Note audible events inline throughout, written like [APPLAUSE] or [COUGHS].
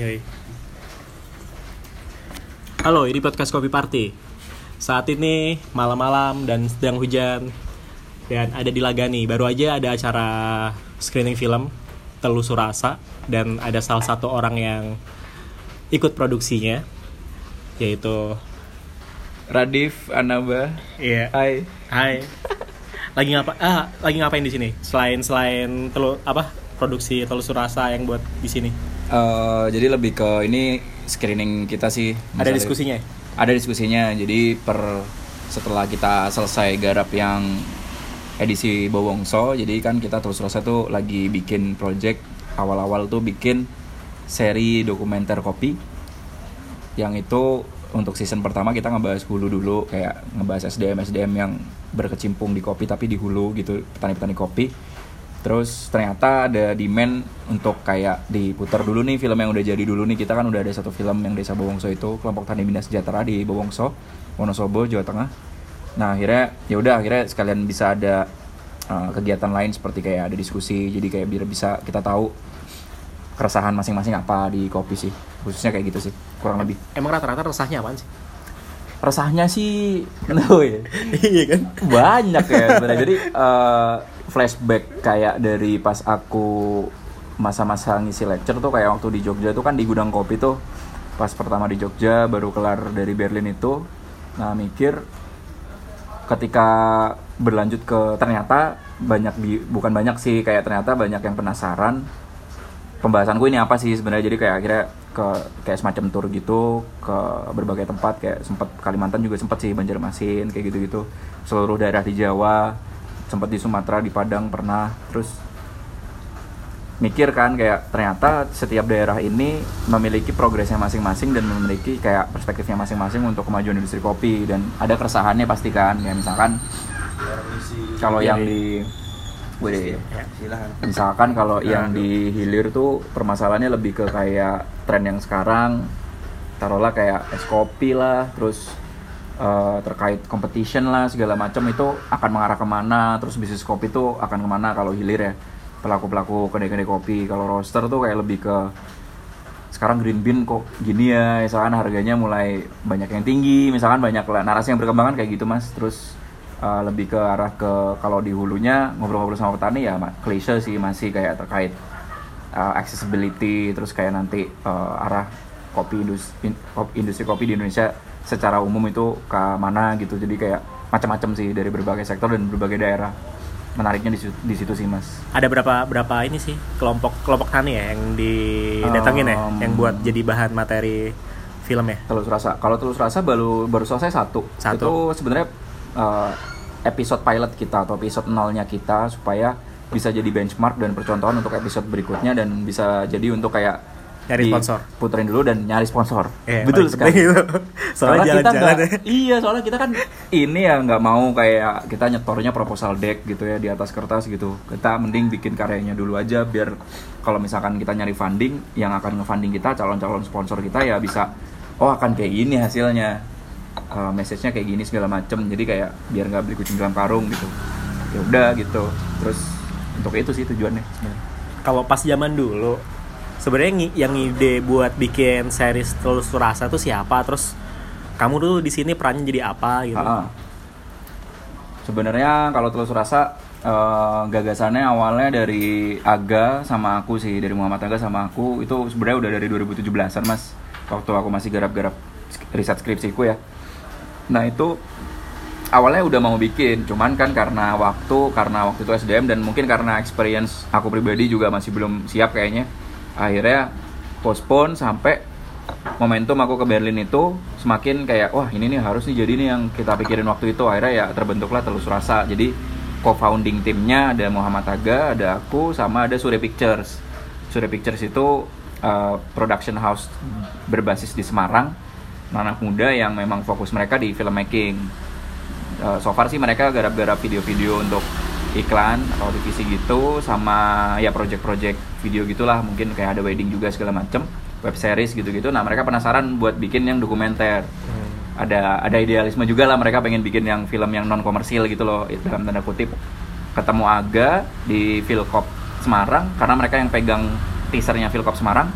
Yoi. Halo, ini podcast Kopi Party. Saat ini malam-malam dan sedang hujan dan ada di Lagani. Baru aja ada acara screening film Telusur Rasa dan ada salah satu orang yang ikut produksinya yaitu Radif Anaba. iya Hai. Hai. [LAUGHS] Lagi ngapa? Ah, lagi ngapain di sini? Selain selain telu apa? Produksi Telusur Rasa yang buat di sini. Eh, jadi lebih ke ini screening kita sih. Ada Misalnya- diskusinya? Ada diskusinya. Jadi per setelah kita selesai garap yang edisi Bowongso, jadi kan kita terus rasa tuh lagi bikin project awal-awal tuh bikin seri dokumenter kopi yang itu untuk season pertama kita ngebahas hulu dulu kayak ngebahas SDM SDM yang berkecimpung di kopi tapi di hulu gitu petani-petani kopi terus ternyata ada demand untuk kayak diputar dulu nih film yang udah jadi dulu nih. Kita kan udah ada satu film yang Desa Bowongso itu kelompok tani bina sejahtera di Bowongso Wonosobo Jawa Tengah. Nah akhirnya ya udah akhirnya sekalian bisa ada uh, kegiatan lain seperti kayak ada diskusi. Jadi kayak biar bisa kita tahu keresahan masing-masing apa di kopi sih. Khususnya kayak gitu sih kurang lebih. Emang rata-rata resahnya apaan sih? resahnya sih [LAUGHS] ya iya. Kan? banyak ya sebenarnya jadi eh, flashback kayak dari pas aku masa-masa ngisi lecture tuh kayak waktu di Jogja tuh kan di gudang kopi tuh. Pas pertama di Jogja baru kelar dari Berlin itu. Nah mikir ketika berlanjut ke ternyata banyak di bukan banyak sih kayak ternyata banyak yang penasaran pembahasanku ini apa sih sebenarnya? Jadi kayak akhirnya ke kayak semacam tour gitu ke berbagai tempat. Kayak sempat Kalimantan juga sempat sih Banjarmasin kayak gitu-gitu. Seluruh daerah di Jawa sempat di Sumatera di Padang pernah terus mikir kan kayak ternyata setiap daerah ini memiliki progresnya masing-masing dan memiliki kayak perspektifnya masing-masing untuk kemajuan industri kopi dan ada keresahannya pasti kan kayak misalkan kalau yang di Wih, misalkan kalau yang di hilir tuh permasalahannya lebih ke kayak tren yang sekarang taruhlah kayak es kopi lah terus eh, terkait competition lah segala macam itu akan mengarah ke mana terus bisnis kopi tuh akan ke mana kalau hilir ya. Pelaku pelaku kedai-kedai kopi kalau roaster tuh kayak lebih ke sekarang green bean kok gini ya misalkan harganya mulai banyak yang tinggi misalkan banyak lah narasi yang berkembang kan kayak gitu mas. Terus uh, lebih ke arah ke kalau di hulunya ngobrol-ngobrol sama petani ya klise sih masih kayak terkait uh, accessibility terus kayak nanti uh, arah kopi industri, industri kopi di Indonesia secara umum itu ke mana gitu jadi kayak macam-macam sih dari berbagai sektor dan berbagai daerah menariknya di situ, di situ sih mas Ada berapa berapa ini sih kelompok kelompok tani ya yang didatengin ya, Um, yang buat jadi bahan materi film ya? Telus rasa. Kalau telus rasa baru baru selesai satu. Satu. Itu sebenarnya uh, episode pilot kita atau episode nolnya kita supaya bisa jadi benchmark dan percontohan untuk episode berikutnya dan bisa jadi untuk kayak Nyari sponsor. puterin dulu dan nyari sponsor. Iya, Betul sekali. itu. [LAUGHS] Soalnya kita jalan-jalan nggak- ya. Iya, soalnya kita kan ini ya nggak mau kayak kita nyetornya proposal deck gitu ya di atas kertas gitu. Kita mending bikin karyanya dulu aja biar kalau misalkan kita nyari funding, yang akan nge-funding kita calon-calon sponsor kita ya bisa oh akan kayak gini hasilnya. Uh, message-nya kayak gini segala macem jadi kayak biar nggak beli kucing dalam karung gitu ya udah gitu terus untuk itu sih tujuannya. Kalau pas zaman dulu sebenarnya yang ide buat bikin series Telus Rasa tuh siapa? Terus kamu tuh di sini perannya jadi apa gitu? Sebenarnya kalau telus rasa eh, gagasannya awalnya dari Aga sama aku sih dari Muhammad Aga sama aku itu sebenarnya udah dari 2017an mas waktu aku masih garap-garap riset skripsiku ya. Nah itu awalnya udah mau bikin, cuman kan karena waktu, karena waktu itu SDM dan mungkin karena experience aku pribadi juga masih belum siap kayaknya. Akhirnya postpone sampai momentum aku ke Berlin itu semakin kayak wah ini nih harus nih jadi nih yang kita pikirin waktu itu akhirnya ya terbentuklah Telus Rasa. Jadi co-founding timnya ada Muhammad Aga, ada aku sama ada Sure Pictures. Sure Pictures itu uh, production house berbasis di Semarang, anak muda yang memang fokus mereka di filmmaking. Uh, so far sih mereka garap-garap video-video untuk iklan atau divisi gitu sama ya project-project video gitulah mungkin kayak ada wedding juga segala macem web series gitu-gitu. Nah mereka penasaran buat bikin yang dokumenter. Hmm. ada ada idealisme juga lah mereka pengen bikin yang film yang non komersil gitu loh dalam tanda kutip. Ketemu Aga di Philcop Semarang karena mereka yang pegang teasernya Philcop Semarang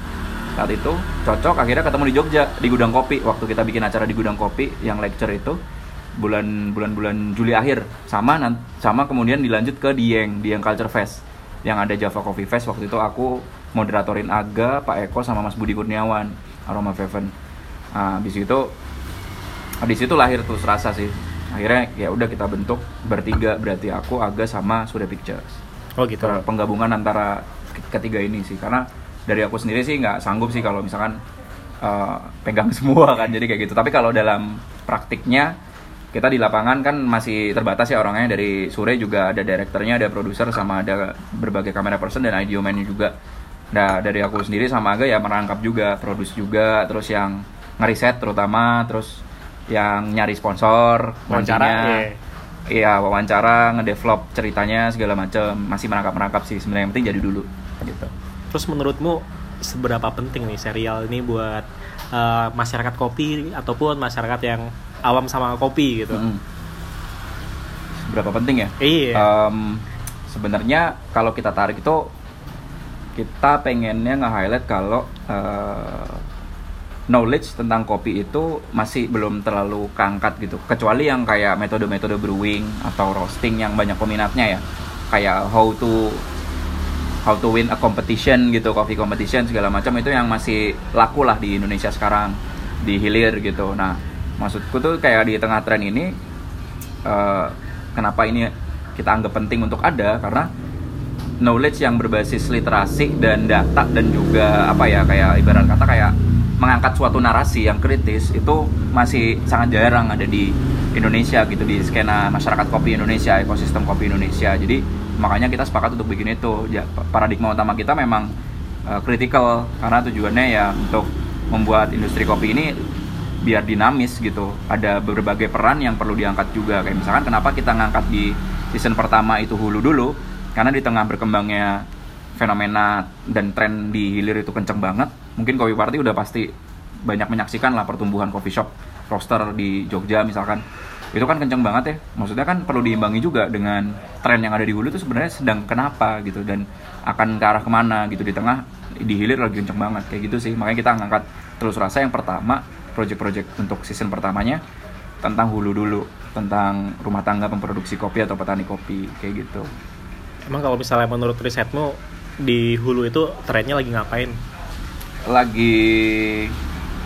saat itu cocok akhirnya ketemu di Jogja di gudang kopi. Waktu kita bikin acara di gudang kopi yang lecture itu bulan bulan bulan Juli akhir. Sama sama kemudian dilanjut ke Dieng Dieng Culture Fest. Yang ada Java Coffee Fest waktu itu aku moderatorin Aga Pak Eko sama Mas Budi Kurniawan Aroma Feven. Nah, di situ di situ lahir terus rasa sih. Akhirnya ya udah kita bentuk bertiga. Berarti aku Aga sama Sudah Pictures. Oh gitu. Penggabungan antara ke- ketiga ini sih. Karena dari aku sendiri sih nggak sanggup sih kalau misalkan uh, pegang [LAUGHS] semua kan. Jadi kayak gitu. Tapi kalau dalam praktiknya kita di lapangan kan masih terbatas ya orangnya. Dari Sure juga ada direkturnya ada produser sama ada berbagai kamera person dan ideo man juga. Nah dari aku sendiri sama Aga ya merangkap juga produce juga terus yang ngeriset terutama terus yang nyari sponsor Wawancara, iya. Iya wawancara, ngedevelop ceritanya segala macam masih merangkap merangkap sih. Sebenarnya yang penting jadi dulu gitu. Terus menurutmu seberapa penting nih serial ini buat eh, masyarakat kopi ataupun masyarakat yang awam sama kopi gitu? Mm-mm. Berapa penting ya? Iya. Em, sebenarnya kalau kita tarik itu kita pengennya nge-highlight kalau eh, knowledge tentang kopi itu masih belum terlalu keangkat gitu kecuali yang kayak metode-metode brewing atau roasting yang banyak peminatnya ya kayak how to how to win a competition gitu coffee competition segala macam itu yang masih laku lah di Indonesia sekarang di hilir gitu. Nah maksudku tuh kayak di tengah tren ini eh, kenapa ini kita anggap penting untuk ada? Karena knowledge yang berbasis literasi dan data dan juga apa ya kayak ibarat kata kayak mengangkat suatu narasi yang kritis itu masih sangat jarang ada di Indonesia gitu di skena masyarakat kopi Indonesia ekosistem kopi Indonesia. Jadi makanya kita sepakat untuk bikin itu. Ya, paradigma utama kita memang uh, critical. Karena tujuannya ya untuk membuat industri kopi ini biar dinamis gitu. Ada berbagai peran yang perlu diangkat juga. Kayak misalkan kenapa kita ngangkat di season pertama itu hulu dulu? Karena di tengah berkembangnya fenomena dan tren di hilir itu kenceng banget mungkin Kopi Party udah pasti banyak menyaksikan lah pertumbuhan coffee shop roaster di Jogja misalkan itu kan kenceng banget ya. Maksudnya kan perlu diimbangi juga dengan tren yang ada di hulu itu sebenarnya sedang kenapa gitu dan akan ke arah ke mana gitu. Di tengah di hilir lagi kenceng banget. Kayak gitu sih. Makanya kita ngangkat terus rasa yang pertama project-project untuk season pertamanya tentang hulu dulu. Tentang rumah tangga pemproduksi kopi atau petani kopi. Kayak gitu. Emang kalau misalnya menurut risetmu di hulu itu trennya lagi ngapain? lagi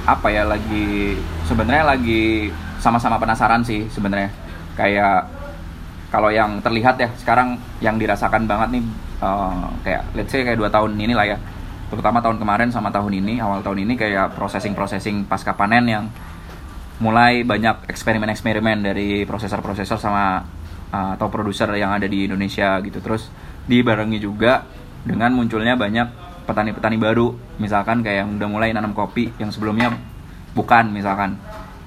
apa ya lagi sebenarnya lagi sama-sama penasaran sih sebenarnya. Kayak kalau yang terlihat ya sekarang yang dirasakan banget nih eh, kayak let's say kayak dua tahun ini lah ya. Terutama tahun kemarin sama tahun ini awal tahun ini kayak processing processing pasca panen yang mulai banyak eksperimen-eksperimen dari prosesor-prosesor sama uh, atau produser yang ada di Indonesia gitu. Terus dibarengi juga dengan munculnya banyak petani-petani baru. Misalkan kayak yang udah mulai nanam kopi yang sebelumnya bukan misalkan.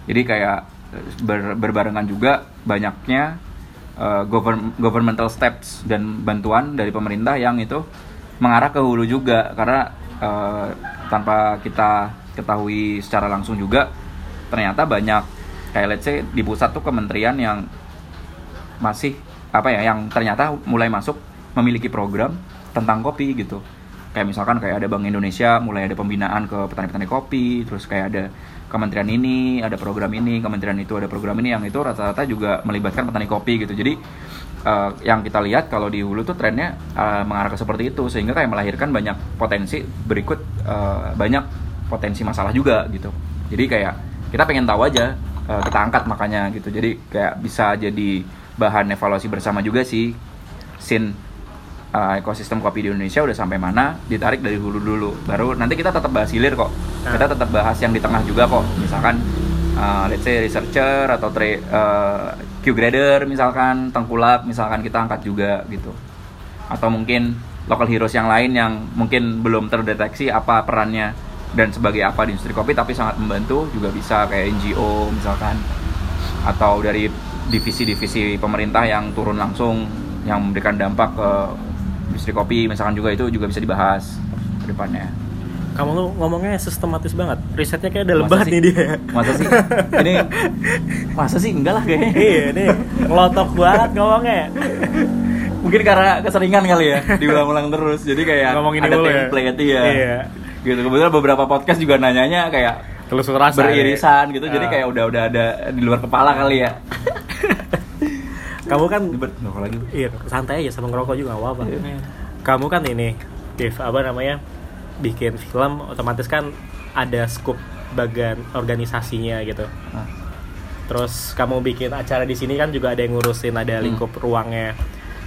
Jadi kayak ber- berbarengan juga banyaknya uh, govern- governmental steps dan bantuan dari pemerintah yang itu mengarah ke hulu juga. Karena uh, tanpa kita ketahui secara langsung juga ternyata banyak kayak let's say di pusat tuh kementerian yang masih apa ya yang ternyata mulai masuk memiliki program tentang kopi gitu. Kayak misalkan kayak ada Bank Indonesia mulai ada pembinaan ke petani-petani kopi terus kayak ada kementerian ini ada program ini kementerian itu ada program ini yang itu rata-rata juga melibatkan petani kopi gitu. Jadi eh, yang kita lihat kalau di hulu tuh trennya eh, mengarah ke seperti itu sehingga kayak melahirkan banyak potensi berikut eh, banyak potensi masalah juga gitu. Jadi kayak kita pengen tahu aja eh, kita angkat makanya gitu. Jadi kayak bisa jadi bahan evaluasi bersama juga sih sin uh, ekosistem kopi di Indonesia udah sampai mana ditarik dari hulu dulu. Baru nanti kita tetap bahas hilir kok. Kita tetap bahas yang di tengah juga kok. Misalkan uh, let's say researcher atau tra- uh, Q grader misalkan tengkulak misalkan kita angkat juga gitu. Atau mungkin local heroes yang lain yang mungkin belum terdeteksi apa perannya dan sebagai apa di industri kopi tapi sangat membantu juga bisa kayak NGO misalkan. Atau dari divisi-divisi pemerintah yang turun langsung yang memberikan dampak ke industri kopi misalkan juga itu juga bisa dibahas ke depannya. Kamu lu ngomongnya sistematis banget. Risetnya kayak lebat sih? nih dia. Masa sih? Ini masa sih enggak lah kayaknya. iya, nih ngelotok banget ngomongnya. Mungkin karena keseringan kali ya diulang-ulang terus. Jadi kayak Ngomong ini ada mulu ya. template ya. Iya. gitu kebetulan beberapa podcast juga nanyanya kayak Telusur rasa. beririsan gitu jadi Ah. kayak udah udah ada di luar kepala kali ya [LAUGHS] Kamu kan ngerokok lagi iya santai aja sama ngerokok juga nggak apa-apa. Iya. Kamu kan ini, Dev, apa namanya? Bikin film otomatis kan ada skup bagian organisasinya gitu. Nah, Terus kamu bikin acara di sini kan juga ada yang ngurusin, ada Hmm. lingkup ruangnya.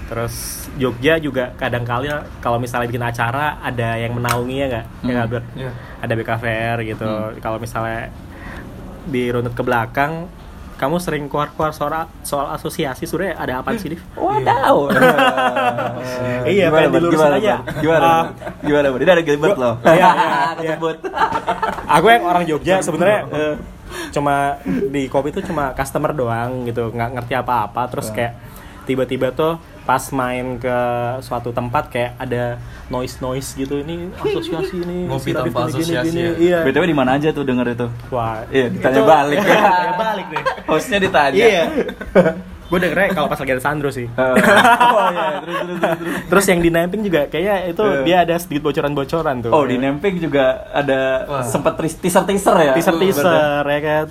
Terus Jogja juga kadang kali kalau misalnya bikin acara ada yang menaunginya nggak? Ya Hmm. nggak, Ber? Iya. Ada BKVR gitu. Hmm. Kalau misalnya dirunut ke belakang, kamu sering keluar-keluar soal soal asosiasi sebenarnya ada apa sih, Div? [LAUGHS] Wadaw. [LAUGHS] Iya, gimana, pengen dilurusin gimana, aja. Gimana? Ah. Gimana, Bud? Ini ada Gilbert loh. [LAUGHS] Iya, iya, iya. Kesebut. Aku yang orang Jogja sebenarnya eh, cuma di kopi tuh cuma customer doang gitu, nggak ngerti apa-apa. Terus kayak tiba-tiba tuh pas main ke suatu tempat kayak ada noise noise gitu ini asosiasi ini [LAUGHS] Ngopi si tanpa gini, gini, asosiasi gini. ya? iya BTW di mana aja tuh denger itu? wah Iya, ditanya itu- balik. Ditanya [LAUGHS] balik deh Hostnya ditanya. iya [LAUGHS] gue dengernya kalau pas lagi ada Sandro sih Eh, [LAUGHS] oh iya, terus terus terus. terus. terus yang di Namping juga kayaknya itu Eh. dia ada sedikit bocoran-bocoran tuh Oh di Nemping juga ada Wah. sempet teaser teaser ya? teaser teaser ya kan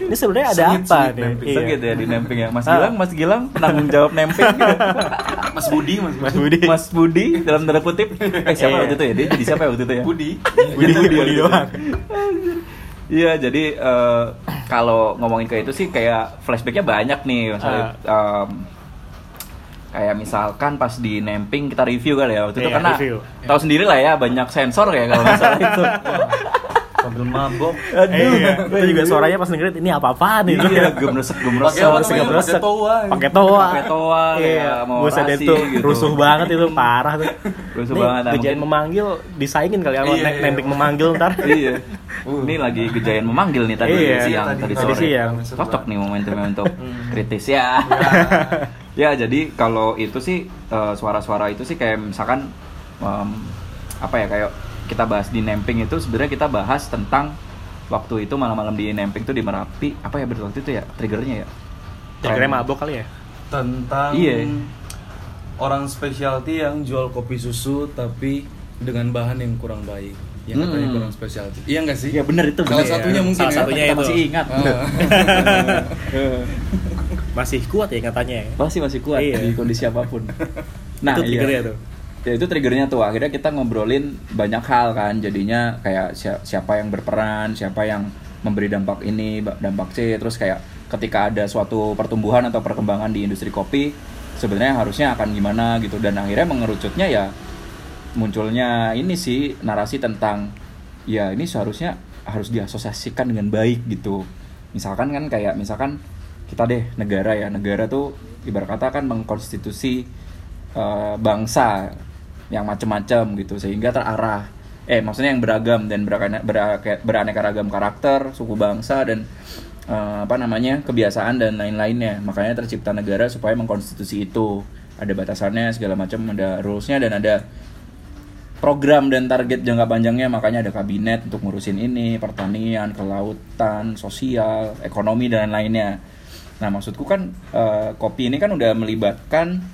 ini sebenarnya ada Sengit, apa sengit nih Namping. Iya. Sengit ya di Nemping ya. Mas Ah. Gilang, Mas Gilang penanggung jawab Nemping. [LAUGHS] Mas Budi, Mas Mas Budi Mas Budi dalam tanda kutip. Eh siapa Iya. waktu itu ya? Dia jadi siapa ya waktu itu ya? Budi. Budi, Budi doang Iya, jadi eh, kalau ngomongin ke itu sih kayak flashbacknya banyak nih, misalnya Ah. em, kayak misalkan pas di Nemping kita review kali ya waktu itu Iya, karena review. tahu sendiri lah ya banyak sensor ya kalau misalnya itu. [LAUGHS] Sambil mabok. iya itu juga suaranya pas dengerin ini apa-apaan nih iya, gemresek gemresek. Pakai apa Gemresek, toa. pakai toa Pakai toa, iya kayak mau buset itu gitu. rusuh banget itu parah tuh Rusuh Nih, banget, nah, kejadian mungkin- memanggil disaingin kali sama Iya, iya. nemping memanggil ntar [LAUGHS] iya. Ini lagi gejayan memanggil nih tadi Iya, siang tadi tadi sore. siang. Cocok nih momentumnya untuk [LAUGHS] kritis ya. [LAUGHS] ya jadi kalau itu sih eh, suara-suara itu sih kayak misalkan em, apa ya kayak kita bahas di Nemping itu sebenarnya kita bahas tentang waktu itu malam-malam di Nemping tuh di Merapi apa ya betul waktu itu ya triggernya ya Triggernya mabok kali ya Tentang Iya. orang specialty yang jual kopi susu tapi dengan bahan yang kurang baik. Yang katanya Hmm. kurang specialty. Iya nggak sih? Iya, bener itu, Salah bener. satunya Iya. mungkin Salah ya. satunya kita itu. masih ingat Ah. [LAUGHS] masih kuat ya katanya ya masih masih kuat Iya. di kondisi apa pun nah itu iya. triggernya tuh ya itu triggernya tuh. Akhirnya kita ngobrolin banyak hal kan. Jadinya kayak si- siapa yang berperan siapa yang memberi dampak ini dampak C. Terus kayak ketika ada suatu pertumbuhan atau perkembangan di industri kopi sebenarnya harusnya akan gimana gitu. Dan akhirnya mengerucutnya ya munculnya ini sih narasi tentang ya ini seharusnya harus diasosiasikan dengan baik gitu. Misalkan kan kayak misalkan kita deh negara ya. Negara tuh ibarat kata kan mengkonstitusi eh, bangsa yang macam-macam gitu sehingga terarah. Eh maksudnya yang beragam dan beraneka ragam karakter suku bangsa dan eh, apa namanya kebiasaan dan lain-lainnya. Makanya tercipta negara supaya mengkonstitusi itu. Ada batasannya segala macam ada rulesnya dan ada program dan target jangka panjangnya. Makanya ada kabinet untuk ngurusin ini pertanian kelautan sosial ekonomi dan lainnya nah maksudku kan eh, kopi ini kan udah melibatkan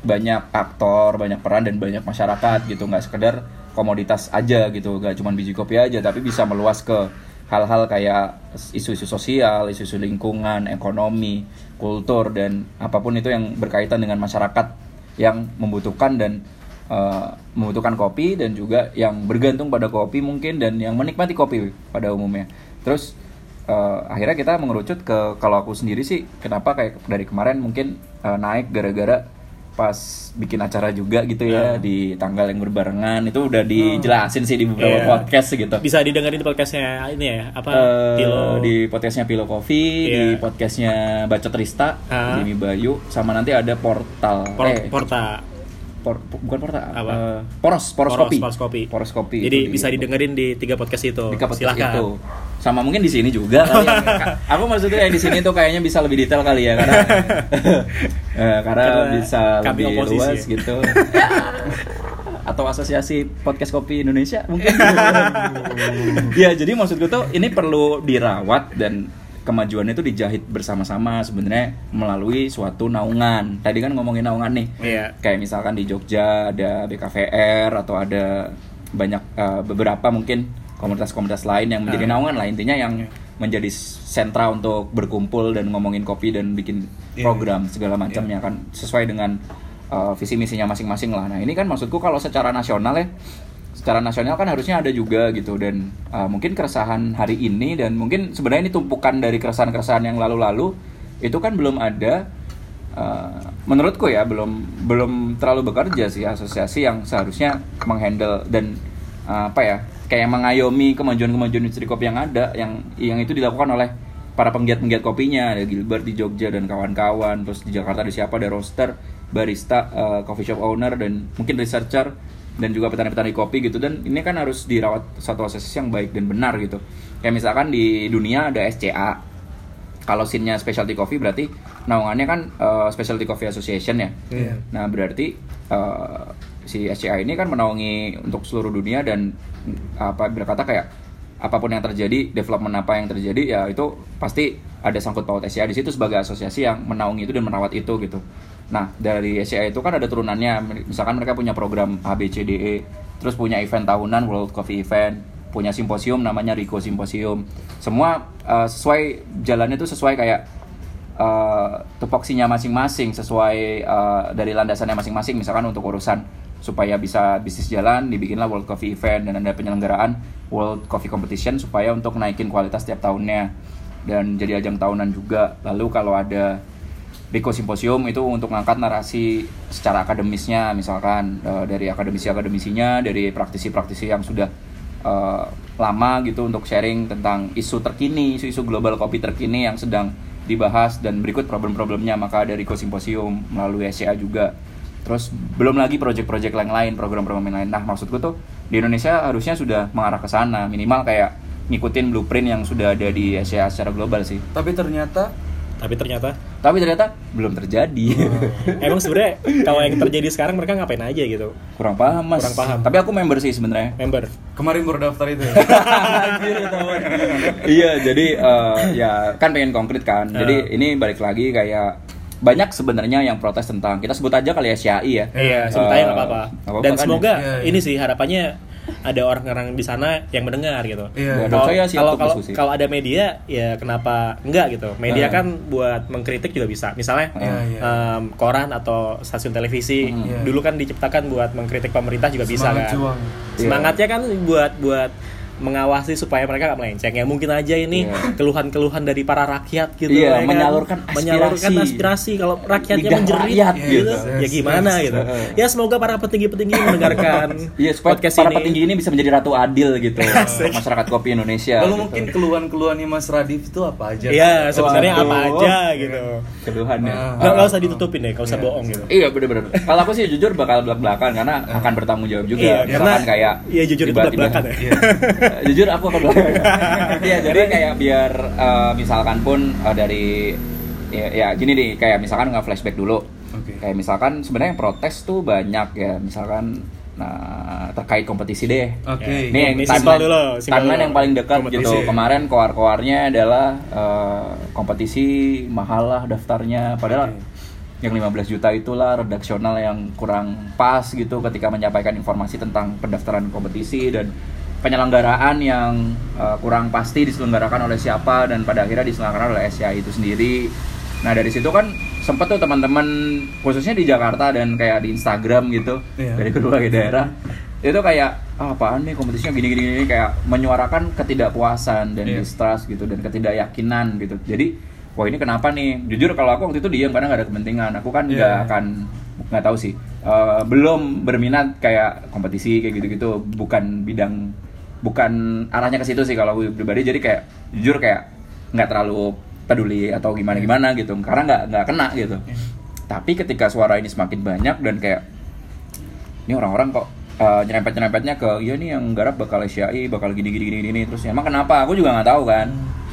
banyak aktor banyak peran dan banyak masyarakat gitu. Nggak sekedar komoditas aja gitu. Nggak cuma biji kopi aja tapi bisa meluas ke hal-hal kayak isu-isu sosial isu-isu lingkungan ekonomi kultur dan apa pun itu yang berkaitan dengan masyarakat yang membutuhkan dan eh, membutuhkan kopi dan juga yang bergantung pada kopi mungkin dan yang menikmati kopi pada umumnya. Terus eh, akhirnya kita mengerucut ke kalau aku sendiri sih kenapa kayak dari kemarin mungkin eh, naik gara-gara pas bikin acara juga gitu ya di tanggal yang berbarengan itu udah dijelasin sih di beberapa Iya. podcast gitu bisa didengerin di podcastnya ini ya apa Eh, Pilo di podcastnya Pilo Coffee, di Iya. podcastnya Bacot Rista, Ah. Jimmy Bayu, sama nanti ada portal, Por- eh, Porta por- bukan portal, Apa? eh, poros, poros, Poros, kopi, Poros Kopi. poros kopi. jadi itu bisa di- didengerin di tiga podcast itu di podcast silahkan itu. Sama mungkin di sini juga kali ya. [LAUGHS] Aku maksudnya yang di sini tuh kayaknya bisa lebih detail kali ya karena [LAUGHS] Eh, karena, Karena bisa kami lebih oposisi luas ya. gitu. [LAUGHS] Atau asosiasi podcast kopi Indonesia mungkin. ya, jadi maksudku tuh ini perlu dirawat dan kemajuan itu dijahit bersama-sama sebenarnya melalui suatu naungan. Tadi kan ngomongin naungan nih. Iya. Kayak misalkan di Jogja ada BKVR atau ada banyak uh, beberapa mungkin komunitas-komunitas lain yang menjadi Ah. naungan lah intinya yang menjadi sentra untuk berkumpul dan ngomongin kopi dan bikin Iya. program segala macamnya kan sesuai dengan uh, visi misinya masing-masing lah. Nah ini kan maksudku kalau secara nasional ya, secara nasional kan harusnya ada juga gitu. Dan uh, mungkin keresahan hari ini dan mungkin sebenarnya ini tumpukan dari keresahan-keresahan yang lalu-lalu itu kan belum ada uh, menurutku ya belum belum terlalu bekerja sih asosiasi yang seharusnya menghandle dan uh, apa ya kayak mengayomi kemajuan-kemajuan industri kopi yang ada yang yang itu dilakukan oleh para penggiat-penggiat kopinya. Ada Gilbert di Jogja dan kawan-kawan terus di Jakarta ada siapa ada roaster barista uh, coffee shop owner dan mungkin researcher dan juga petani-petani kopi gitu. Dan ini kan harus dirawat satu asosiasi yang baik dan benar gitu. Kayak misalkan di dunia ada SCA kalau scene-nya specialty coffee berarti naungannya kan uh, specialty coffee association ya. Iya. nah berarti uh, si SCA ini kan menaungi untuk seluruh dunia dan mm, apa berkata kayak apa pun yang terjadi development apa yang terjadi ya itu pasti ada sangkut paut SCA di situ sebagai asosiasi yang menaungi itu dan merawat itu gitu nah dari SCA itu kan ada turunannya. Misalkan mereka punya program ABCDE terus punya event tahunan World Coffee Event punya simposium namanya Rico Simposium. Semua uh, sesuai jalannya itu sesuai kayak uh, tupoksinya masing-masing sesuai uh, dari landasannya masing-masing. Misalkan untuk urusan supaya bisa bisnis jalan dibikinlah World Coffee Event dan ada penyelenggaraan World Coffee Competition supaya untuk naikin kualitas tiap tahunnya. Dan jadi ajang tahunan juga. Lalu kalau ada Rico Simposium itu untuk ngangkat narasi secara akademisnya misalkan eh, dari akademisi-akademisinya dari praktisi-praktisi yang sudah eh, lama gitu untuk sharing tentang isu terkini isu-isu global kopi terkini yang sedang dibahas dan berikut problem-problemnya. Maka ada Rico Simposium melalui SCA juga. Terus belum lagi project-project yang lain program-program yang lain. Nah maksudku tuh di Indonesia harusnya sudah mengarah ke sana. Minimal kayak ngikutin blueprint yang sudah ada di SCA secara global sih. Tapi ternyata Tapi ternyata tapi ternyata belum terjadi emang sebenarnya kalau yang terjadi sekarang mereka ngapain aja gitu kurang paham mas Kurang paham. tapi aku member sih sebenarnya member kemarin baru daftar itu ya. iya jadi eh, ya kan pengen konkret kan jadi ini balik lagi kayak banyak sebenarnya yang protes tentang kita sebut aja kali ya SYAI ya Iya, sebut aja nggak apa-apa. Eh, apa-apa Dan kan semoga ya? Iya, iya. ini sih harapannya ada orang-orang di sana yang mendengar gitu. Iya. Kalau kalau kalau ada media ya kenapa enggak gitu? Media Ah. kan buat mengkritik juga bisa. Misalnya iya. em, koran atau stasiun televisi Hmm. Iya. dulu kan diciptakan buat mengkritik pemerintah juga bisa Semangat kan. juang. Semangatnya kan buat buat mengawasi supaya mereka nggak melenceng. Ya mungkin aja ini Iya. keluhan-keluhan dari para rakyat gitu Iya, ya kan? menyalurkan menyalurkan aspirasi. aspirasi kalau rakyatnya Lidah menjerit rakyat, gitu, gitu. ya gimana Yes, gitu. yes. Ya semoga para petinggi-petinggi mendengarkan [LAUGHS] Iya supaya podcast para ini. petinggi ini bisa menjadi ratu adil gitu [LAUGHS] masyarakat kopi Indonesia. Lalu gitu. mungkin keluhan-keluhannya Mas Radif itu apa aja? Iya, sebenarnya apa aja gitu. keluhannya. Ah. Nggak, nggak usah ditutupin deh, nggak usah Iya. bohong gitu. Iya bener-bener. Kalau aku sih jujur bakal belak-belakan karena akan bertanggung jawab juga. Iya, Misalkan karena- kayak iya, jujur itu belak-belakan ya. [LAUGHS] Jujur aku akan belakang. Iya, jadi kayak biar eh, misalkan pun eh, dari ya, ya gini nih, kayak misalkan nggak flashback dulu. Oke. Kayak misalkan sebenarnya yang protes tuh banyak ya, misalkan nah terkait kompetisi deh. Oke. Ini yang Ini timeline, dulu, timeline yang paling dekat Kompetisi. gitu. Kemarin koar-koarnya adalah eh, kompetisi mahal lah daftarnya. Padahal Oke. yang 15 juta itulah redaksional yang kurang pas gitu ketika menyampaikan informasi tentang pendaftaran kompetisi dan penyelenggaraan yang eh, kurang pasti diselenggarakan oleh siapa dan pada akhirnya diselenggarakan oleh SCI itu sendiri. Nah dari situ kan sempet tuh teman-teman khususnya di Jakarta dan kayak di Instagram gitu Iya. dari berbagai daerah itu kayak ah, apaan nih kompetisinya gini gini gini kayak menyuarakan ketidakpuasan dan Iya. distrust gitu dan ketidakyakinan gitu. Jadi wah ini kenapa nih? Jujur kalau aku waktu itu diam karena nggak ada kepentingan. Aku kan nggak Iya. akan nggak tahu sih. Eh, belum berminat kayak kompetisi kayak gitu-gitu. Bukan bidang bukan arahnya ke situ sih kalau aku pribadi. Jadi kayak jujur kayak nggak terlalu peduli atau gimana gimana gitu. Karena nggak nggak kena gitu. Tapi ketika suara ini semakin banyak dan kayak ini orang-orang kok uh, nyerempet-nyerempetnya ke iya nih yang garap bakal SCI bakal gini gini gini gini terus emang kenapa aku juga nggak tahu kan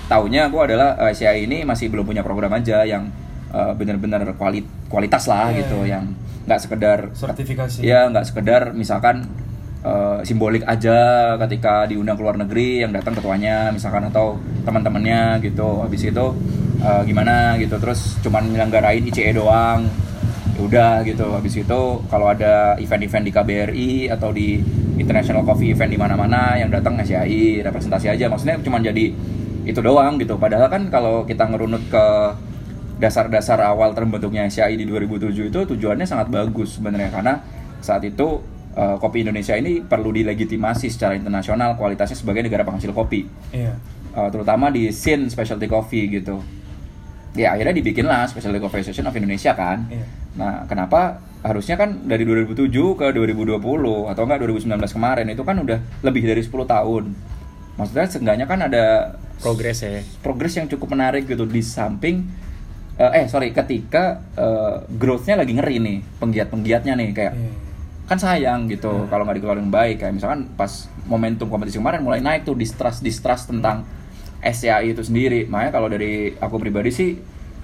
taunya aku adalah uh, SCI ini masih belum punya program aja yang uh, benar-benar kuali- kualitas lah Iya, gitu iya. yang nggak sekedar Sertifikasi. ya nggak sekedar misalkan uh, simbolik aja ketika diundang ke luar negeri yang datang ketuanya misalkan atau teman-temannya gitu. Habis itu uh, gimana gitu. Terus cuman nyelenggarain ICE doang. Ya udah gitu. Habis itu kalau ada event-event di KBRI atau di international coffee event di mana-mana yang datang SCI representasi aja. Maksudnya cuma jadi itu doang gitu. Padahal kan kalau kita ngerunut ke dasar-dasar awal terbentuknya SCI di 2007 itu tujuannya sangat bagus sebenarnya. Karena saat itu eh, kopi Indonesia ini perlu dilegitimasi secara internasional kualitasnya sebagai negara penghasil kopi Iya. uh, terutama di scene specialty coffee gitu. Ya akhirnya dibikin lah Specialty Coffee Association of Indonesia kan. Iya. Nah kenapa harusnya kan dari 2007 ke 2020 atau enggak 2019 kemarin itu kan udah lebih dari 10 tahun. Maksudnya seenggaknya kan ada Progres ya. progres yang cukup menarik gitu di samping eh, eh sorry ketika eh, growth-nya lagi ngeri nih penggiat-penggiatnya nih kayak Iya. Kan sayang gitu kalau nggak dikeluarin baik kayak misalkan pas momentum kompetisi kemarin mulai naik tuh distrust distrust tentang SCI itu sendiri. Makanya kalau dari aku pribadi sih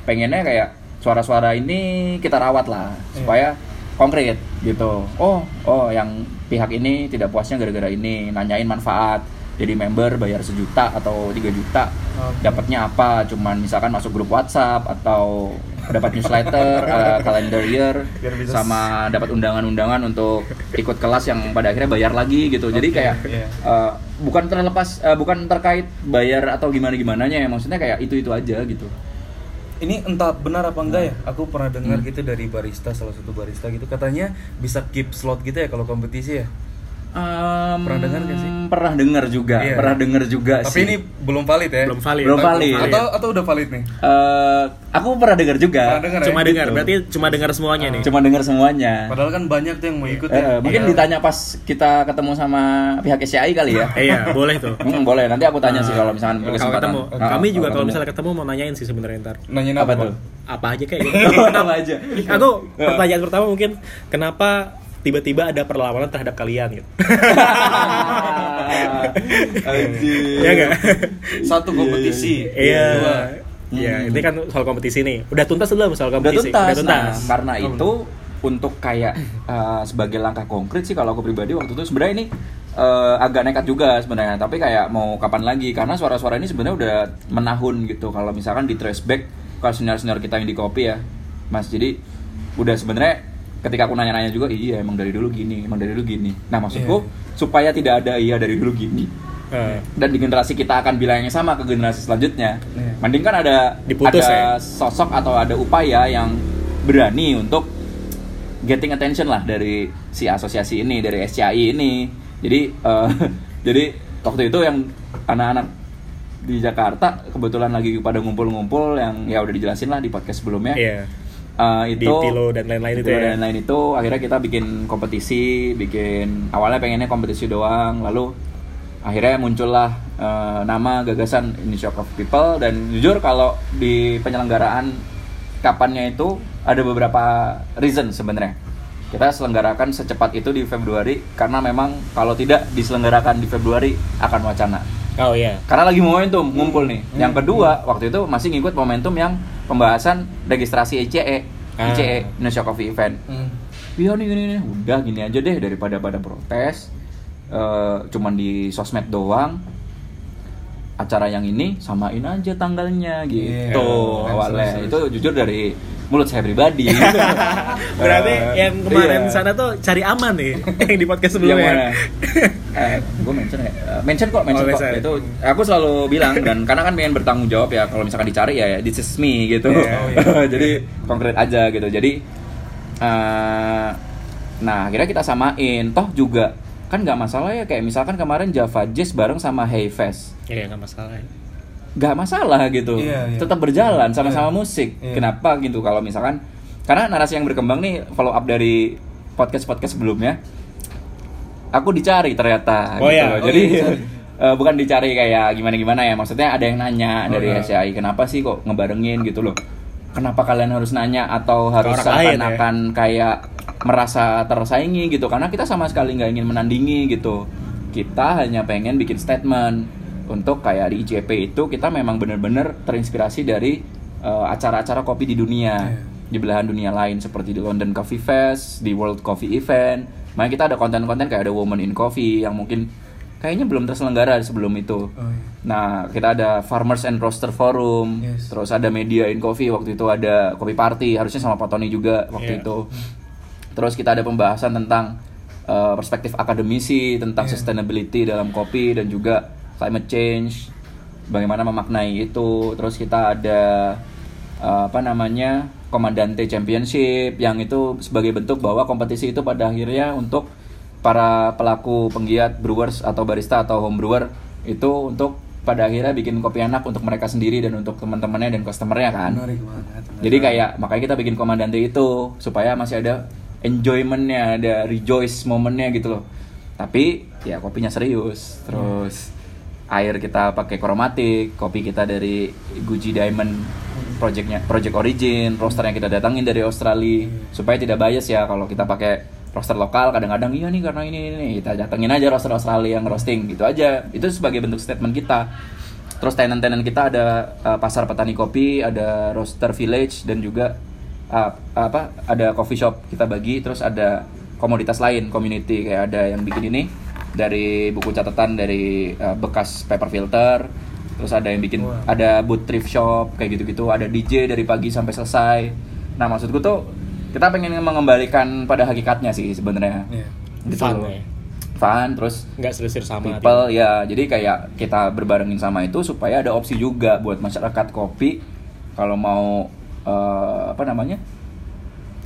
pengennya kayak suara-suara ini kita rawat lah supaya konkret gitu. Oh oh yang pihak ini tidak puasnya gara-gara ini nanyain manfaat. Jadi member bayar sejuta atau 3 juta Oke. dapatnya apa? Cuman misalkan masuk grup WhatsApp atau dapat newsletter uh, [LAUGHS] calendar year sama dapat undangan-undangan untuk ikut kelas yang pada akhirnya bayar lagi gitu jadi Oke, kayak iya. uh, bukan terlepas uh, bukan terkait bayar atau gimana gimananya ya maksudnya kayak itu itu aja gitu Ini entah benar apa enggak ya. Aku pernah dengar Hmm. gitu dari barista salah satu barista gitu katanya bisa keep slot gitu ya kalau kompetisi ya. Um, Pernah dengar nggak sih? Pernah dengar juga, Iya. pernah dengar juga Tapi sih. ini belum valid ya. Belum valid. Belum valid. Atau atau udah valid nih? Eh, aku pernah dengar juga. Pernah dengar Cuma ya? dengar, Gitu. berarti cuma dengar semuanya nih. Cuma dengar semuanya. Padahal kan banyak tuh yang mau ikut Eh, ya. mungkin Iya. ditanya pas kita ketemu sama pihak SCI kali ya. Eh, [LAUGHS] iya, boleh tuh. Hmm, boleh. Nanti aku tanya sih kalau misalkan Kalau berkesempatan. ketemu, Ah, kami juga kalau misalnya ketemu mau nanyain sih sebenarnya ntar. Nanyain apa apa, tuh? Apa aja kayak [LAUGHS] gitu. Apa aja? Aku pertanyaan pertama mungkin kenapa tiba-tiba ada perlawanan terhadap kalian gitu. [LAUGHS] Anjir. Iya enggak? Satu kompetisi. Iya. Dua. Iya, ini kan soal kompetisi nih. Udah tuntas belum soal Udah kompetisi? tuntas. Udah tuntas. Nah, karena itu untuk kayak uh, sebagai langkah konkret sih kalau aku pribadi waktu itu sebenarnya ini uh, agak nekat juga sebenarnya tapi kayak mau kapan lagi karena suara-suara ini sebenarnya udah menahun gitu kalau misalkan di trace back ke senior-senior kita yang di kopi ya mas jadi udah sebenarnya ketika aku nanya-nanya juga iya emang dari dulu gini emang dari dulu gini nah maksudku supaya tidak ada iya dari dulu gini Eh, dan di generasi kita akan bilang yang sama ke generasi selanjutnya. Iya. Mending kan ada Diputus ada ya? sosok atau ada upaya yang berani untuk getting attention lah dari si asosiasi ini, dari SCI ini. Jadi eh, [LAUGHS] jadi waktu itu yang anak-anak di Jakarta kebetulan lagi pada ngumpul-ngumpul yang ya udah dijelasin lah di podcast sebelumnya. Iya. Eh, Di itu Pilo dan lain-lain itu ya. dan lain itu akhirnya kita bikin kompetisi, bikin awalnya pengennya kompetisi doang, lalu akhirnya muncullah eh, nama gagasan Initiative of People dan jujur kalau di penyelenggaraan kapannya itu ada beberapa reason sebenarnya. Kita selenggarakan secepat itu di Februari karena memang kalau tidak diselenggarakan di Februari akan wacana. Oh iya. Karena lagi momentum ngumpul nih. Yang kedua, waktu itu masih ngikut momentum yang pembahasan registrasi ICE, Ah. ICE Indonesia Coffee Event. Hmm. Iya nih gini, nih, udah gini aja deh daripada pada protes. eh, cuman di sosmed doang. Acara yang ini samain aja tanggalnya gitu Iya. awalnya. Itu jujur dari mulut saya pribadi. [LAUGHS] Berarti Eh, yang kemarin iya. sana tuh cari aman nih [LAUGHS] yang di podcast sebelumnya. mana? [LAUGHS] eh, gue mention ya, Eh, mention kok, mention Oh, kok. mention. Itu aku selalu bilang dan karena kan pengen bertanggung jawab ya kalau misalkan dicari ya, this is me gitu. Iya, oh, iya. Jadi konkret aja gitu. Jadi eh nah akhirnya kita samain. Toh juga kan nggak masalah ya kayak misalkan kemarin Java Jazz bareng sama Hey Fest Iya nggak masalah. nggak masalah gitu Iya, iya. tetap berjalan sama-sama Iya. musik Iya. kenapa gitu kalau misalkan karena narasi yang berkembang nih follow up dari podcast podcast sebelumnya aku dicari ternyata Oh, gitu iya. loh. Oh, jadi iya, dicari. [LAUGHS] eh, bukan dicari kayak gimana gimana ya maksudnya ada yang nanya Oh, dari iya. SCI kenapa sih kok ngebarengin gitu loh kenapa kalian harus nanya atau harus ya? seakan-akan kayak merasa tersaingi gitu karena kita sama sekali nggak ingin menandingi gitu kita hanya pengen bikin statement untuk kayak di ICP itu kita memang bener-bener terinspirasi dari eh, acara-acara kopi di dunia Iya. di belahan dunia lain seperti di London Coffee Fest, di World Coffee Event. Makanya kita ada konten-konten kayak ada Women in Coffee yang mungkin kayaknya belum terselenggara sebelum itu. Oh, iya. Nah, kita ada Farmers and Roaster Forum, Yes. terus ada Media in Coffee waktu itu ada Kopi Party, harusnya sama Pak Tony juga waktu Iya. itu. Terus kita ada pembahasan tentang eh, perspektif akademisi tentang sustainability dalam kopi dan juga climate change bagaimana memaknai itu. Terus kita ada eh, apa namanya komandante championship yang itu sebagai bentuk bahwa kompetisi itu pada akhirnya untuk para pelaku penggiat brewers atau barista atau home brewer itu untuk pada akhirnya bikin kopi enak untuk mereka sendiri dan untuk teman-temannya dan customernya kan. Menarik banget. jadi kayak makanya kita bikin komandante itu supaya masih ada enjoymentnya, ada rejoice momennya gitu loh. Tapi ya kopinya serius. Terus air kita pakai kromatik, kopi kita dari Gucci Diamond projectnya project origin, roaster yang kita datangin dari Australia supaya tidak bias ya kalau kita pakai roaster lokal kadang-kadang iya nih karena ini ini, kita datengin aja roaster Australia yang roasting gitu aja. Itu sebagai bentuk statement kita. Terus tenant-tenant kita ada uh, pasar petani kopi, ada roaster village dan juga uh, apa ada coffee shop kita bagi terus ada komoditas lain community kayak ada yang bikin ini dari buku catatan dari uh, bekas paper filter terus ada yang bikin Wah. ada booth thrift shop kayak gitu-gitu ada DJ dari pagi sampai selesai nah maksudku tuh kita pengen mengembalikan pada hakikatnya sih sebenarnya Iya. gitu Fun loh. ya. fun terus nggak selisir sama people ya jadi kayak kita berbarengin sama itu supaya ada opsi juga buat masyarakat kopi kalau mau eh, apa namanya